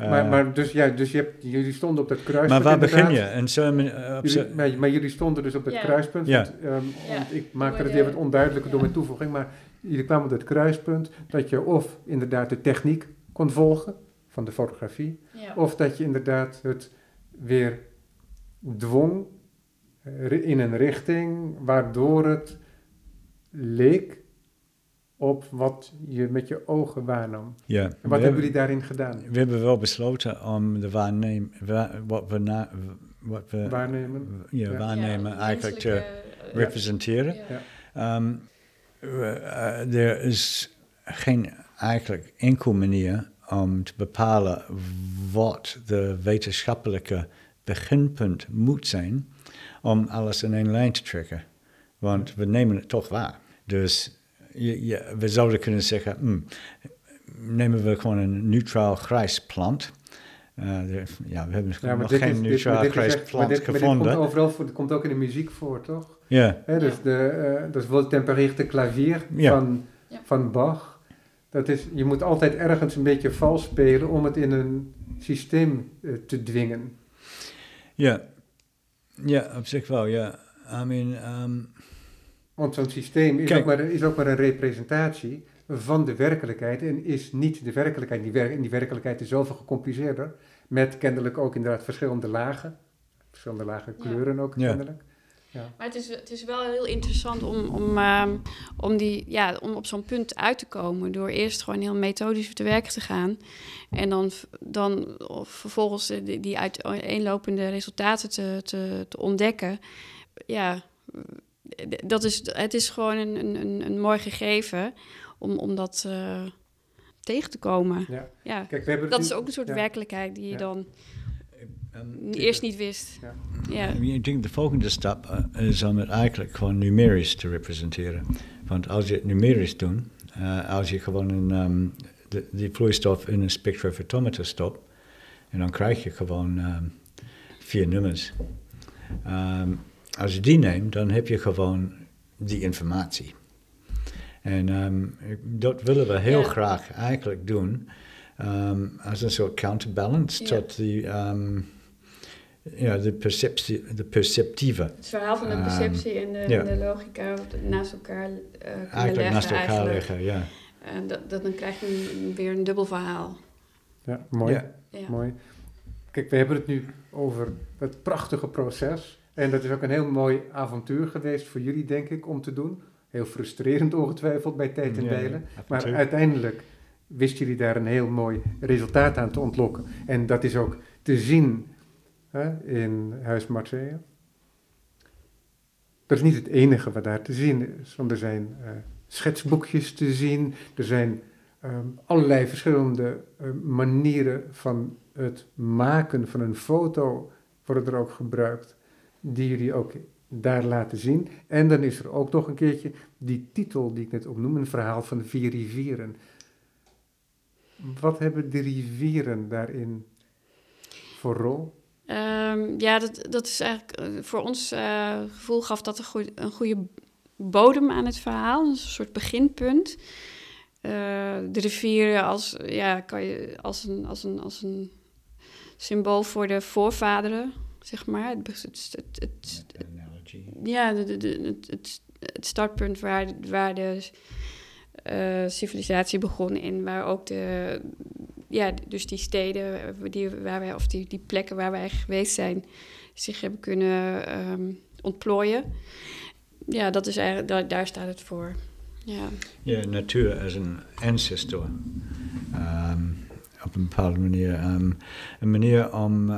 Uh, maar, maar dus, ja, dus je hebt, jullie stonden op dat kruispunt maar waar begin je? En zo, uh, op Jullie, maar, maar jullie stonden dus op dat Ja. kruispunt. Ja. Want, um, Ja. want ik maakte Door het even wat onduidelijker door mijn toevoeging. Maar jullie kwamen op dat kruispunt dat je of inderdaad de techniek kon volgen van de fotografie. Ja. Of dat je inderdaad het weer dwong eh, in een richting waardoor het leek op wat je met je ogen waarnam. ja. En wat we hebben jullie daarin gedaan? We hebben wel besloten om de waarneem, wa- wat we, na, wat we Waarnemen? ja, Ja. waarnemen Ja, eigenlijk te menselijke, eh, representeren. ja. Ehm, we- eh, er is geen eigenlijk enkel manier om te bepalen wat de wetenschappelijke beginpunt moet zijn om alles in één lijn te trekken. Want we nemen het toch waar. Dus je, je- we zouden kunnen zeggen, hmm, nemen we gewoon een neutraal grijs plant. Eh, ja, we hebben Ja, nog dit geen neutraal maar dit is grijs plant dit- maar dit gevonden. komt overal voor, komt ook in de muziek voor, toch? Ja, Hè, dus de, eh, dat is wel klavier Ja. van, Ja. van Bach. Dat is, je moet altijd ergens een beetje vals spelen om het in een systeem eh, te dwingen. ja. Ja, op zich wel, ja. I mean, ehm, Want zo'n systeem is ook, maar, is ook maar een representatie van de werkelijkheid en is niet de werkelijkheid. Die, wer- en die werkelijkheid is zoveel gecompliceerder, met kennelijk ook inderdaad verschillende lagen. Verschillende lagen Ja. kleuren ook Ja. kennelijk. Maar het is, het is wel heel interessant om, om, ehm, om, die, ja, om op zo'n punt uit te komen. Door eerst gewoon heel methodisch te werk te gaan. En dan, dan of vervolgens die, die uiteenlopende resultaten te, te, te ontdekken. Ja, dat is, het is gewoon een, een, een, een mooi gegeven om, om dat eh, tegen te komen. Ja. Ja, Kijk, we hebben dat is ook een soort ja. werkelijkheid die je Ja. dan ehm, eerst niet wist. Ja. Ja. Ik denk de volgende stap eh, is om het eigenlijk gewoon numerisch te representeren. Want als je het numerisch doet, eh, als je gewoon een, ehm, de, die vloeistof in een spectrophotometer stopt, en dan krijg je gewoon ehm, vier nummers. Ehm, als je die neemt, dan heb je gewoon die informatie. En ehm, dat willen we heel Ja. graag eigenlijk doen, ehm, als een soort counterbalance Ja. tot die, ehm, ja, de, perceptie, de perceptieve. Het verhaal van de perceptie en de, ja. de logica naast elkaar eh kunnen Eigenlijk leggen. naast elkaar eigenlijk. leggen, ja. En dat, dat, dan krijg je een- weer een dubbel verhaal. Ja, mooi. Ja. Ja. Mooi. Kijk, we hebben het nu over het prachtige proces. En dat is ook een heel mooi avontuur geweest voor jullie, denk ik, om te doen. Heel frustrerend ongetwijfeld bij tijd en delen. Maar uiteindelijk wisten jullie daar een heel mooi resultaat aan te ontlokken. En dat is ook te zien hè, in Huis Marseille. Dat is niet het enige wat daar te zien is. Want er zijn eh, schetsboekjes te zien. Er zijn ehm, allerlei verschillende eh, manieren van het maken van een foto worden er ook gebruikt. Die jullie ook daar laten zien. En dan is er ook nog een keertje die titel die ik net opnoem, een verhaal van de vier rivieren. Wat hebben de rivieren daarin voor rol? Ehm, ja, dat, dat is eigenlijk eh, voor ons eh, gevoel gaf dat een goede, een goede bodem aan het verhaal. Een soort beginpunt. Eh, de rivieren als, ja, kan je, als, een, als, een, als een symbool voor de voorvaderen, zeg maar. Het, het, het, ja, de, het, het, startpunt waar, waar de eh, civilisatie begon en waar ook de, ja, dus die steden die, waar wij, of die, die plekken waar wij geweest zijn, zich hebben kunnen ehm, ontplooien. Ja, dat is eigenlijk, daar, daar staat het voor. Ja, Ja, natuur als een ancestor. Ehm, op een bepaalde manier. Ehm, een manier om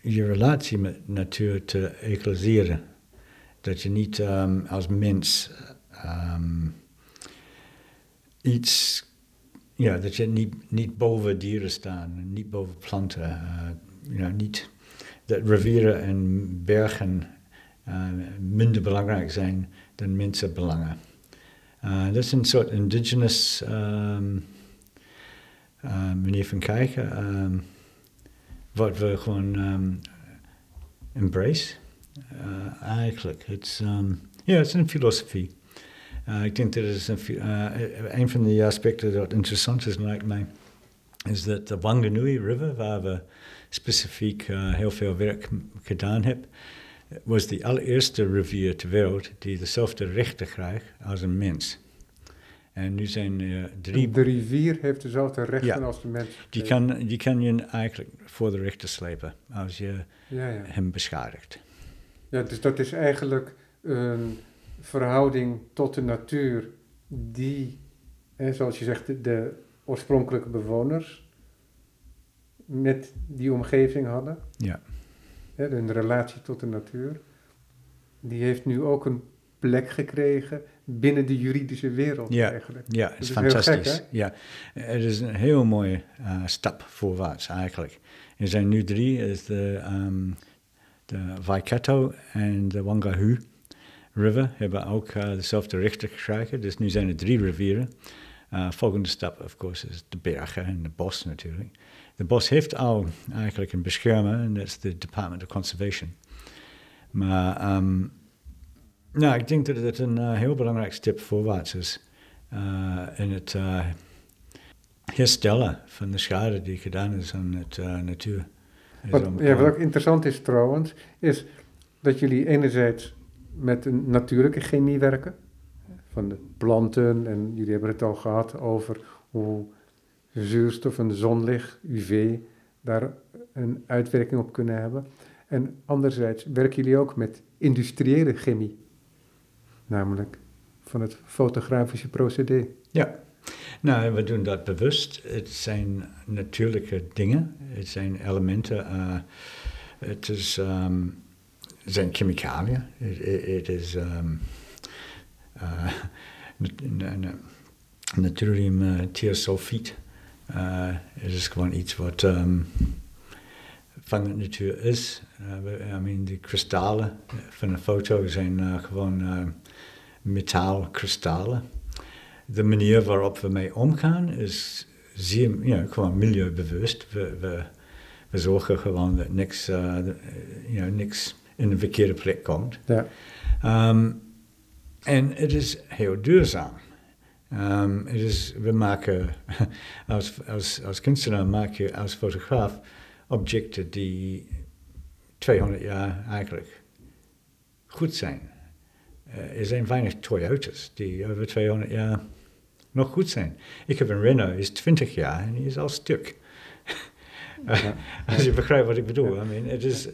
je relatie met natuur te equaliseren. Dat je niet ehm, als mens ehm, iets. Ja, dat je niet, niet boven dieren staan, niet boven planten. eh, ja, niet dat rivieren en bergen eh, minder belangrijk zijn dan mensenbelangen. Uh, dat is een soort indigenous ehm, eh, manier van kijken, wat we gewoon ehm, embrace. Uh, eigenlijk, het is, ehm, het is een filosofie. Uh, ik denk dat is een, uh, een van de aspecten dat interessant is, lijkt mij, is dat de Wanganui River, waar we specifiek heel veel werk gedaan hebben, was de allereerste rivier ter wereld die dezelfde rechten krijgt als een mens. En nu zijn er drie... De rivier heeft dezelfde rechten als de mens. Die kan, die kan je eigenlijk voor de rechter slepen als je ja, ja. hem beschadigt. Ja, dus dat is eigenlijk een verhouding tot de natuur die, hè, zoals je zegt, de, de oorspronkelijke bewoners met die omgeving hadden. Ja. Hè, een relatie tot de natuur. Die heeft nu ook een plek gekregen binnen de juridische wereld ja, eigenlijk. Ja, het is, is fantastisch. Gek, ja, het is een heel mooie uh, stap voorwaarts eigenlijk. Er zijn nu drie, is de, um, de Waikato en de Wangahu River hebben ook uh, dezelfde rechten gekregen. Dus nu zijn er drie rivieren. Uh, volgende stap, of course, is de bergen en de bos natuurlijk. De bos heeft al eigenlijk een beschermer en dat is de Department of Conservation. Maar um, nou, ik denk dat het een uh, heel belangrijk stap voorwaarts is uh, in het uh, herstellen van de schade die gedaan is aan het natuur. Wat, ja, wat ook interessant is trouwens, is dat jullie enerzijds met een natuurlijke chemie werken, van de planten, en jullie hebben het al gehad over hoe zuurstof en zonlicht, UV, daar een uitwerking op kunnen hebben. En anderzijds werken jullie ook met industriële chemie namelijk van het fotografische procedé. Ja, nou, we doen dat bewust. Het zijn natuurlijke dingen, het zijn elementen, uh, het is, um, zijn chemicaliën, het is um, uh, thiosulfiet. Het is gewoon iets wat um, van de natuur is. I mean, die kristallen van een foto zijn gewoon metaalkristallen. De manier waarop we mee omgaan is zeer, ja, gewoon milieubewust. We, we, we zorgen gewoon dat niks, uh, you know, niks in een verkeerde plek komt. Ja. Um, en het is heel duurzaam. Um, het is, we maken, als, als, als kunstenaar maak je als fotograaf objecten die 200 jaar eigenlijk goed zijn. Er zijn weinig Toyotas die over 200 jaar nog goed zijn. Ik heb een Renault, die is 20 jaar en die is al stuk. Ja. Als je begrijpt wat ik bedoel. Ja. I mean, it is,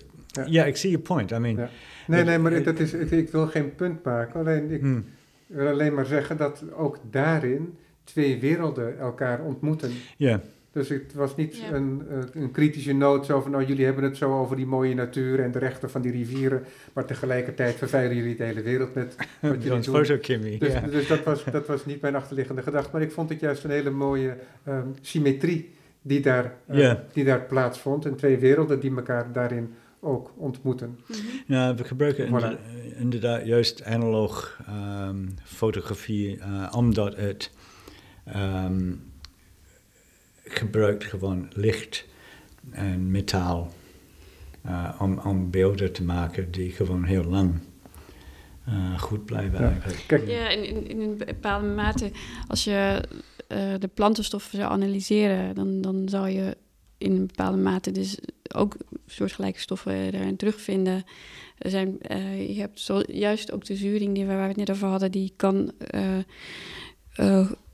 ja. ik zie je point. I mean, nee, nee, maar dat is, ik wil geen punt maken. Alleen, ik hmm. wil alleen maar zeggen dat ook daarin twee werelden elkaar ontmoeten. Ja. Dus het was niet ja. een, een, kritische noot zo van, nou jullie hebben het zo over die mooie natuur en de rechten van die rivieren, maar tegelijkertijd vervuilen jullie de hele wereld met wat jullie doen. Dus, dus dat, was, dat was niet mijn achterliggende gedachte, maar ik vond het juist een hele mooie um, symmetrie die daar, uh, yeah. die daar plaatsvond en twee werelden die elkaar daarin ook ontmoeten. Ja, we gebruiken voilà. inderdaad juist analoog um, fotografie uh, omdat het um, gebruikt gewoon licht en metaal uh, om, om beelden te maken die gewoon heel lang uh, goed blijven ja. eigenlijk. Kijk. Ja, in, in, in een bepaalde mate, als je uh, de plantenstoffen zou analyseren, dan, dan zou je in een bepaalde mate dus ook soortgelijke stoffen daarin terugvinden. Er zijn, je hebt zo, juist ook de zuring die we, waar we het net over hadden, die kan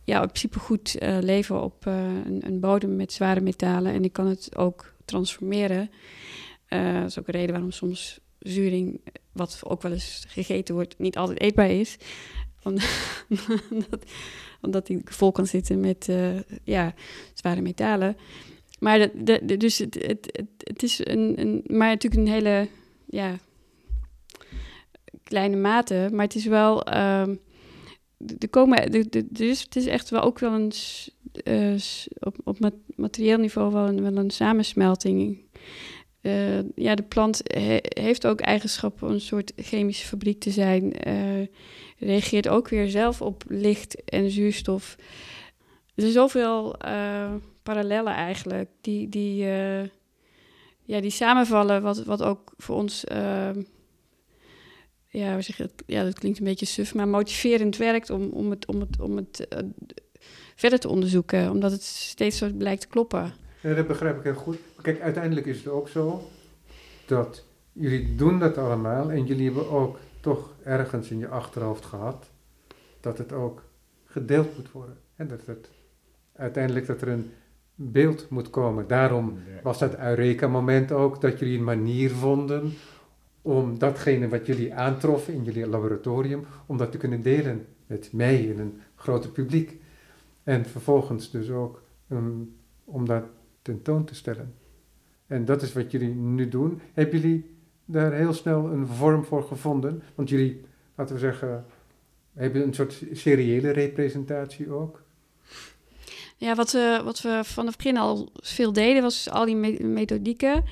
ja, in principe goed uh, leven op uh, een, bodem met zware metalen. En ik kan het ook transformeren. Uh, dat is ook een reden waarom soms zuring, wat ook wel eens gegeten wordt, niet altijd eetbaar is. omdat, omdat die vol kan zitten met ja, zware metalen. Maar de, dus het, het, het, het, is een, een, maar natuurlijk een hele ja, kleine mate. Maar het is wel. Ehm, er komen, dus het is echt wel ook wel een, uh, op, op materieel niveau wel een, wel een samensmelting. Uh, ja, de plant he, heeft ook eigenschappen om een soort chemische fabriek te zijn. Uh, reageert ook weer zelf op licht en zuurstof. Er zijn zoveel parallellen eigenlijk die, die, ja, die samenvallen, wat, wat ook voor ons ja, we zeggen, ja, dat klinkt een beetje suf, maar motiverend werkt om, om het, om het, om het uh, verder te onderzoeken, omdat het steeds zo blijkt te kloppen. Ja, dat begrijp ik heel goed. Kijk, uiteindelijk is het ook zo dat jullie doen dat allemaal en jullie hebben ook toch ergens in je achterhoofd gehad dat het ook gedeeld moet worden. En dat het uiteindelijk dat er een beeld moet komen. Daarom was dat Eureka-moment ook, dat jullie een manier vonden om datgene wat jullie aantroffen in jullie laboratorium, om dat te kunnen delen met mij en een groter publiek. En vervolgens dus ook um, om dat tentoon te stellen. En dat is wat jullie nu doen. Hebben jullie daar heel snel een vorm voor gevonden? Want jullie, laten we zeggen, hebben een soort seriële representatie ook? Ja, wat wat we van het begin al veel deden, was al die methodieken.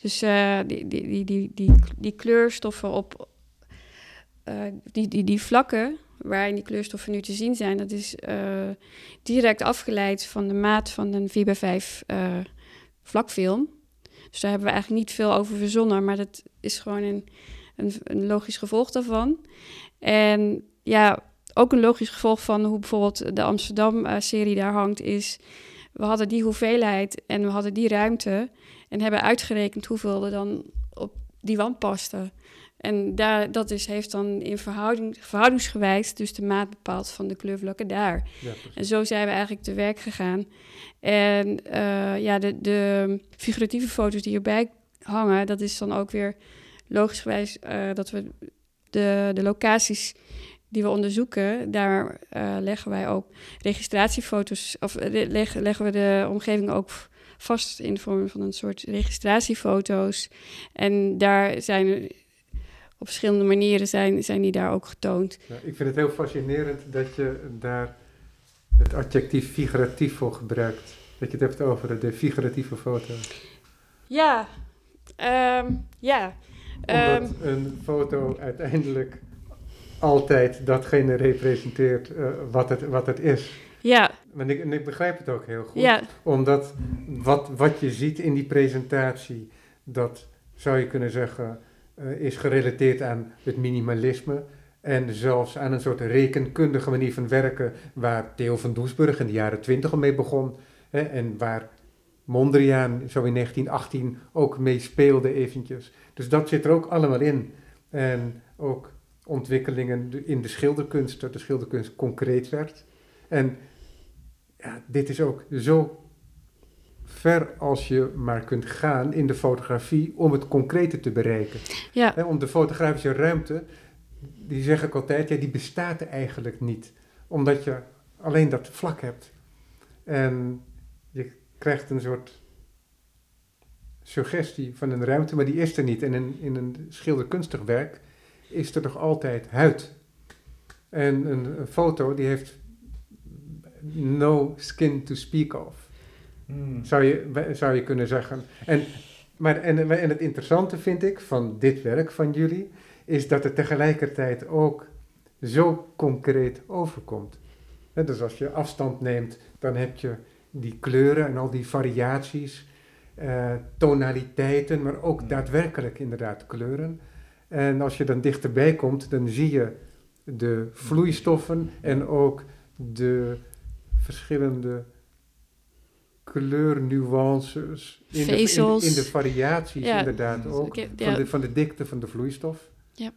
Dus uh, die, die, die, die, die, kleurstoffen op uh, die, die, die vlakken waarin die kleurstoffen nu te zien zijn, dat is uh, direct afgeleid van de maat van een 4 x 5 vlakfilm. Dus daar hebben we eigenlijk niet veel over verzonnen, maar dat is gewoon een, een, een logisch gevolg daarvan. En ja, ook een logisch gevolg van hoe bijvoorbeeld de Amsterdam-serie daar hangt, is we hadden die hoeveelheid en we hadden die ruimte en hebben uitgerekend hoeveel er dan op die wand paste. En daar, dat is, heeft dan in verhouding, verhoudingsgewijs dus de maat bepaald van de kleurvlakken daar. Ja, en zo zijn we eigenlijk te werk gegaan. En uh, ja, de, de figuratieve foto's die erbij hangen, dat is dan ook weer logischgewijs uh, dat we de, de locaties die we onderzoeken, daar uh, leggen wij ook registratiefoto's, of leg, leggen we de omgeving ook vast in de vorm van een soort registratiefoto's. En daar zijn op verschillende manieren zijn, zijn die daar ook getoond. Ja, ik vind het heel fascinerend dat je daar het adjectief figuratief voor gebruikt. Dat je het hebt over de figuratieve foto's. Ja, um, ja. Omdat um, een foto uiteindelijk altijd datgene representeert uh, wat, het, wat het is. Ja. En ik, en ik begrijp het ook heel goed. Ja. Omdat wat, wat je ziet in die presentatie, dat zou je kunnen zeggen, uh, is gerelateerd aan het minimalisme. En zelfs aan een soort rekenkundige manier van werken, waar Theo van Doesburg in de jaren twintig al mee begon. Hè, en waar Mondriaan zo in 1918 ook mee speelde eventjes. Dus dat zit er ook allemaal in. En ook ontwikkelingen in de schilderkunst, dat de schilderkunst concreet werd. En ja, dit is ook zo ver als je maar kunt gaan in de fotografie om het concrete te bereiken. Ja. om de fotografische ruimte, die zeg ik altijd, ja, die bestaat eigenlijk niet. Omdat je alleen dat vlak hebt. En je krijgt een soort suggestie van een ruimte, maar die is er niet. En in, in een schilderkunstig werk is er toch altijd huid. En een, een foto die heeft no skin to speak of. Hmm. Zou, je, zou je kunnen zeggen. En, maar, en, en het interessante vind ik van dit werk van jullie, is dat het tegelijkertijd ook zo concreet overkomt. dus als je afstand neemt, dan heb je die kleuren en al die variaties, uh, tonaliteiten, maar ook hmm. daadwerkelijk inderdaad kleuren. En als je dan dichterbij komt, dan zie je de vloeistoffen en ook de verschillende kleurnuances in, de, in, in, de variaties inderdaad ook, van, de, van de dikte van de vloeistof. Ja.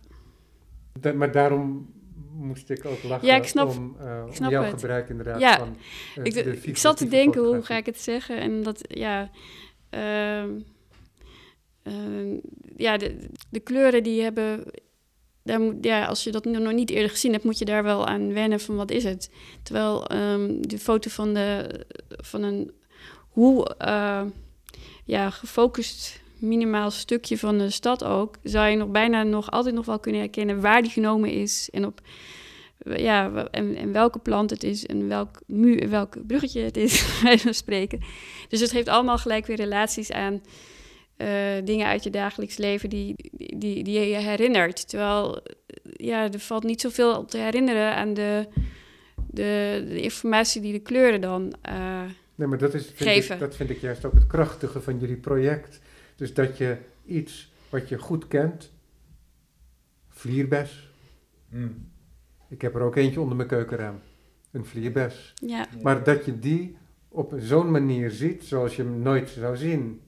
maar daarom moest ik ook lachen ja, ik snap, om, uh, ik snap jouw het. gebruik inderdaad ja, van uh, ik, ik zat te denken, hoe ga ik het zeggen? En dat, ja... Uh, uh, ja, de, de, kleuren die hebben. Ja, als je dat nog niet eerder gezien hebt, moet je daar wel aan wennen van wat is het. Terwijl um, de foto van, de, van een hoe uh, ja, gefocust minimaal stukje van de stad ook, zou je nog bijna nog altijd nog wel kunnen herkennen waar die genomen is en op ja, en, en welke plant het is en welk, muur, welk bruggetje het is, van spreken. Dus het geeft allemaal gelijk weer relaties aan dingen uit je dagelijks leven die, die, die je herinnert. Terwijl ja, er valt niet zoveel te herinneren aan de, de, de informatie die de kleuren dan uh, nee, maar dat is, vind geven. Ik, dat vind ik juist ook het krachtige van jullie project. Dus dat je iets wat je goed kent, vlierbes. Mm. Ik heb er ook eentje onder mijn keukenraam. Een vlierbes. Ja, Maar dat je die op zo'n manier ziet zoals je hem nooit zou zien.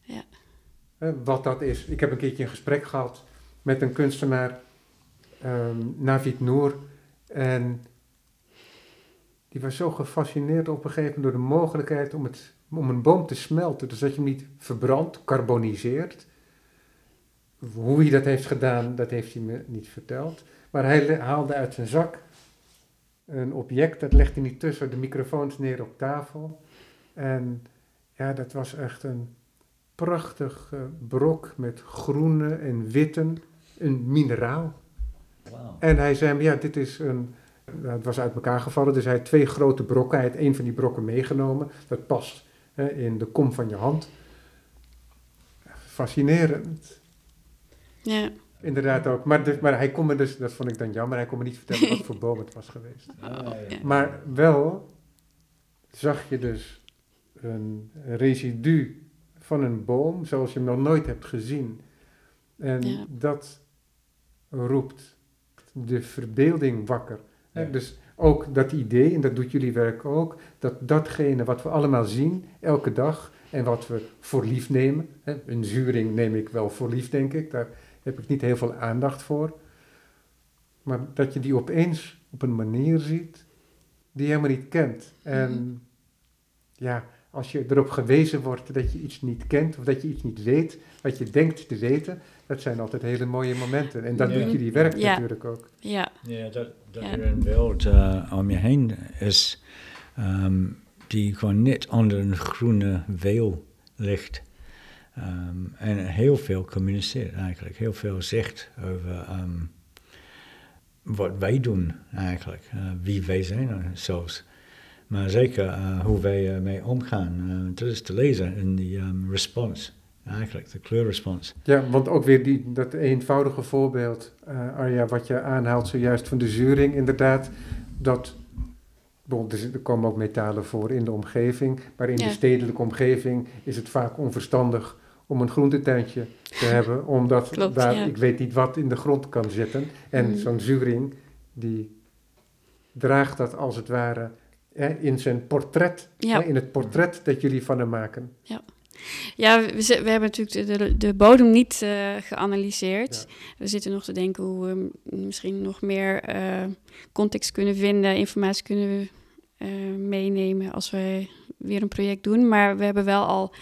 Ja. Wat dat is. Ik heb een keertje een gesprek gehad met een kunstenaar, ehm Navid Noor. En die was zo gefascineerd op een gegeven moment door de mogelijkheid om, het, om een boom te smelten. Dus dat je hem niet verbrandt, carboniseert. Hoe hij dat heeft gedaan, dat heeft hij me niet verteld. Maar hij haalde uit zijn zak een object, dat legde hij tussen de microfoons neer op tafel. En ja, dat was echt een prachtig eh, brok met groene en witte, een mineraal. Wow. En hij zei, ja, dit is een, nou, het was uit elkaar gevallen, dus hij had twee grote brokken, hij had één van die brokken meegenomen. Dat past hè, in de kom van je hand. Fascinerend. ja, Inderdaad ook. Maar, dus, maar hij kon me dus, dat vond ik dan jammer, hij kon me niet vertellen wat voor boom het was geweest. Ah, ja. Maar wel zag je dus een residu van een boom zoals je hem nog nooit hebt gezien. En Ja. dat roept de verbeelding wakker. hè. Dus ook dat idee, en dat doet jullie werk ook, dat datgene wat we allemaal zien elke dag en wat we voor lief nemen. Hè, een zuring neem ik wel voor lief, denk ik. Daar heb ik niet heel veel aandacht voor. Maar dat je die opeens op een manier ziet die je helemaal niet kent. En Mhm. ja, als je erop gewezen wordt dat je iets niet kent of dat je iets niet weet, wat je denkt te weten, dat zijn altijd hele mooie momenten. En dat Ja. doet jullie werk Ja. natuurlijk ook. ja, Ja, dat, dat Ja. er een wereld eh, om je heen is ehm, die gewoon net onder een groene weel ligt. Ehm, en heel veel communiceert eigenlijk, heel veel zegt over ehm, wat wij doen eigenlijk, eh, wie wij zijn eh, zelfs. Maar zeker eh, hoe wij ermee omgaan, eh, dat is te lezen in die ehm, respons, eigenlijk, de kleurrespons. Ja, want ook weer die, dat eenvoudige voorbeeld, eh, Arja, wat je aanhaalt zojuist van de zuring, inderdaad, dat, er, komen ook metalen voor in de omgeving, maar in Ja. de stedelijke omgeving is het vaak onverstandig om een groentetuintje te hebben, omdat Klopt, daar, ja. ik weet niet wat, in de grond kan zitten. En Mhm. zo'n zuring, die draagt dat als het ware hè, in zijn portret, ja. hè, in het portret dat jullie van hem maken. Ja, we, zi- we hebben natuurlijk de, de, de bodem niet eh, geanalyseerd. We zitten nog te denken hoe we misschien nog meer eh, context kunnen vinden, informatie kunnen eh, meenemen als we weer een project doen. Maar we hebben wel al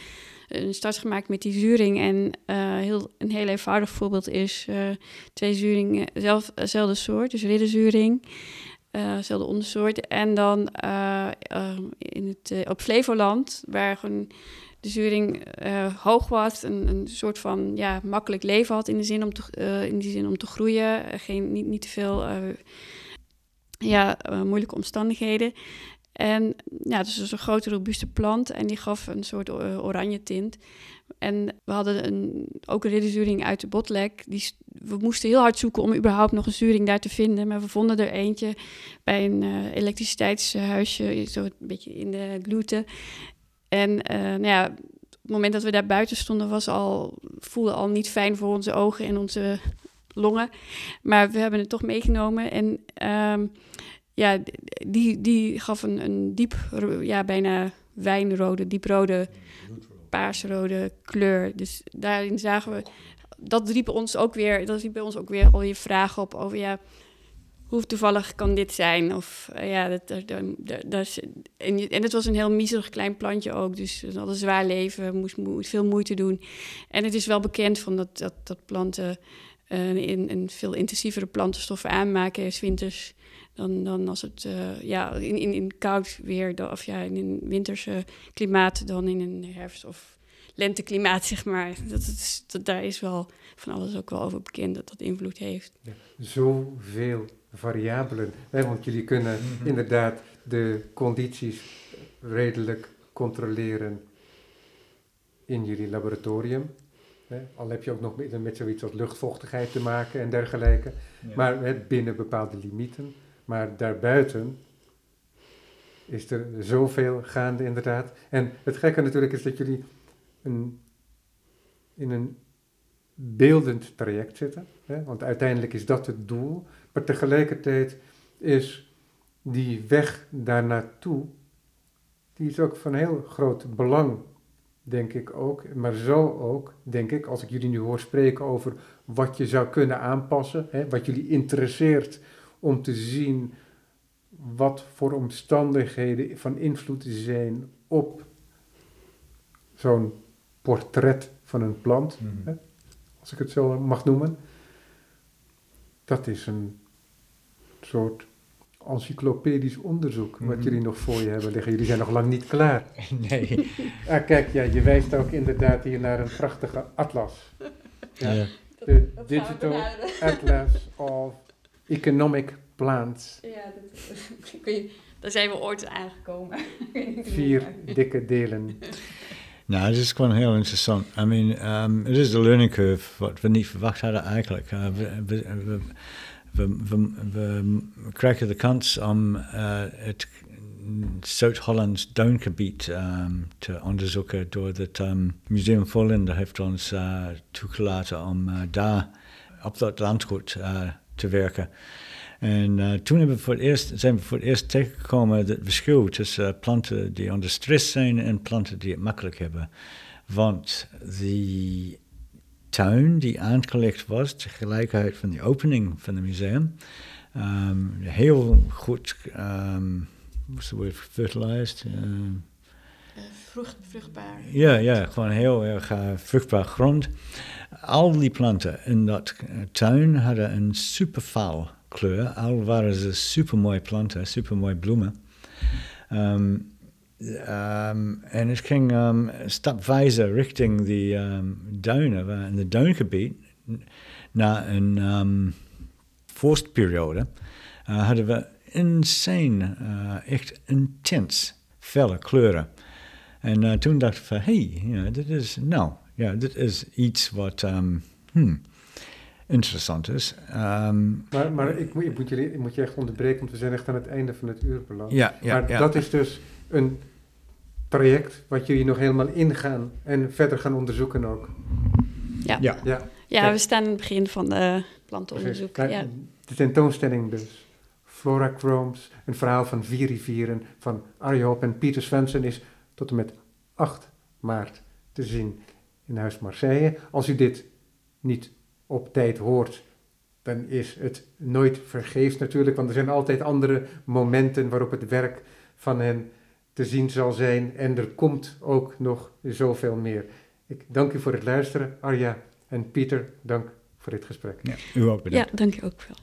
een start gemaakt met die zuring. En heel, een heel eenvoudig voorbeeld is twee zuringen, zelf, dezelfde soort, dus ridderzuring. Eh dezelfde ondersoort. En dan eh, eh, in het, eh, op Flevoland, waar de zuring eh, hoog was, een, een soort van ja, makkelijk leven had in, de zin om te, eh, in die zin om te groeien, eh, geen, niet, niet te veel eh, ja, eh, moeilijke omstandigheden. En ja, dus was een grote robuuste plant en die gaf een soort eh, oranje tint. En we hadden een, ook een ridderzuring uit de botlek. Die, we moesten heel hard zoeken om überhaupt nog een zuring daar te vinden. Maar we vonden er eentje bij een eh, elektriciteitshuisje, zo een beetje in de gluten. En eh, nou ja, op het moment dat we daar buiten stonden, was al, voelde al niet fijn voor onze ogen en onze longen. Maar we hebben het toch meegenomen. En ehm, ja, die, die gaf een, een diep, ja, bijna wijnrode, dieprode, paarsrode kleur. Dus daarin zagen we, dat riep ons ook weer, dat riep bij ons ook weer alweer vragen op over, ja, hoe toevallig kan dit zijn? Of eh, ja, dat, dat, dat, en, je- en het was een heel miserig klein plantje ook, dus het had een zwaar leven, moest, moest veel moeite doen. En het is wel bekend van dat, dat, dat planten eh, een, een veel intensievere plantenstoffen aanmaken, 's winters, dan, dan als het eh, ja, in, in, in koud weer, dan- of ja, in een winterse klimaat dan in een herfst- of lenteklimaat, zeg maar. Dat, is, dat, daar is wel van alles ook wel over bekend dat dat invloed heeft. Zoveel variabelen. Hè, want jullie kunnen Mhm. inderdaad de condities redelijk controleren in jullie laboratorium. Hè. Al heb je ook nog met, met zoiets als luchtvochtigheid te maken en dergelijke. Ja. Maar hè, binnen bepaalde limieten. Maar daarbuiten is er zoveel gaande inderdaad. En het gekke natuurlijk is dat jullie een, in een beeldend traject zitten. Hè? Want uiteindelijk is dat het doel. Maar tegelijkertijd is die weg daar naartoe, die is ook van heel groot belang, denk ik ook. Maar zo ook, denk ik, als ik jullie nu hoor spreken over wat je zou kunnen aanpassen, hè? wat jullie interesseert om te zien wat voor omstandigheden van invloed zijn op zo'n portret van een plant, Mhm. hè, als ik het zo mag noemen. Dat is een soort encyclopedisch onderzoek wat Mhm. jullie nog voor je hebben liggen. Jullie zijn nog lang niet klaar. nee. Ah, kijk, ja, je wijst ook inderdaad hier naar een prachtige atlas. Ja. Ja. De Digital Atlas of Economic Plants. Ja, dat, ik weet, daar zijn we ooit aangekomen. Vier dikke delen. Nou, het is gewoon heel interessant. I mean, um, het is de learning curve wat we niet verwacht hadden eigenlijk. Uh, we, we, we, we, we, we krijgen de kans om uh, het Zuid-Hollands duingebied um, te onderzoeken door het um, Museum Vollinder heeft ons uh, toegelaten om uh, daar op dat landgoed uh, te werken. En uh, toen hebben we voor het eerst, zijn we voor het eerst tegengekomen het verschil tussen uh, planten die onder stress zijn en planten die het makkelijk hebben. Want die tuin die aangelegd was tegelijkertijd van de opening van het museum, um, heel goed, um, what's the word, fertilized? Uh, Vrucht, vruchtbaar. ja, ja, gewoon heel erg uh, vruchtbaar grond. Al die planten in dat tuin hadden een super faal kleur. Al waren ze super mooie planten, super mooie bloemen. Um, um, en het ging um, richting die duinen, in het duingebied, na een vorstperiode, uh, hadden we insane, uh, echt intens felle kleuren. En uh, toen dacht ik hé, hey, you know, dit is, nou, ja, dit is iets wat, um, hmm, interessant is. Um, maar maar ik, moet, ik, moet jullie, ik moet je echt onderbreken, want we zijn echt aan het einde van het uur beland. Ja, ja, maar ja. dat is dus een traject wat jullie nog helemaal ingaan en verder gaan onderzoeken ook. Ja, ja. ja. ja we staan aan het begin van de plantenonderzoek. Nou, Ja. De tentoonstelling dus. Flora Chromes, een verhaal van vier rivieren van Arje Hop en Pieter Svensson is tot en met 8 maart te zien in Huis Marseille. Als u dit niet op tijd hoort, dan is het nooit vergeefs natuurlijk, want er zijn altijd andere momenten waarop het werk van hen te zien zal zijn en er komt ook nog zoveel meer. Ik dank u voor het luisteren, Arja en Pieter, dank voor dit gesprek. Ja, u ook bedankt. Ja, dank je ook wel.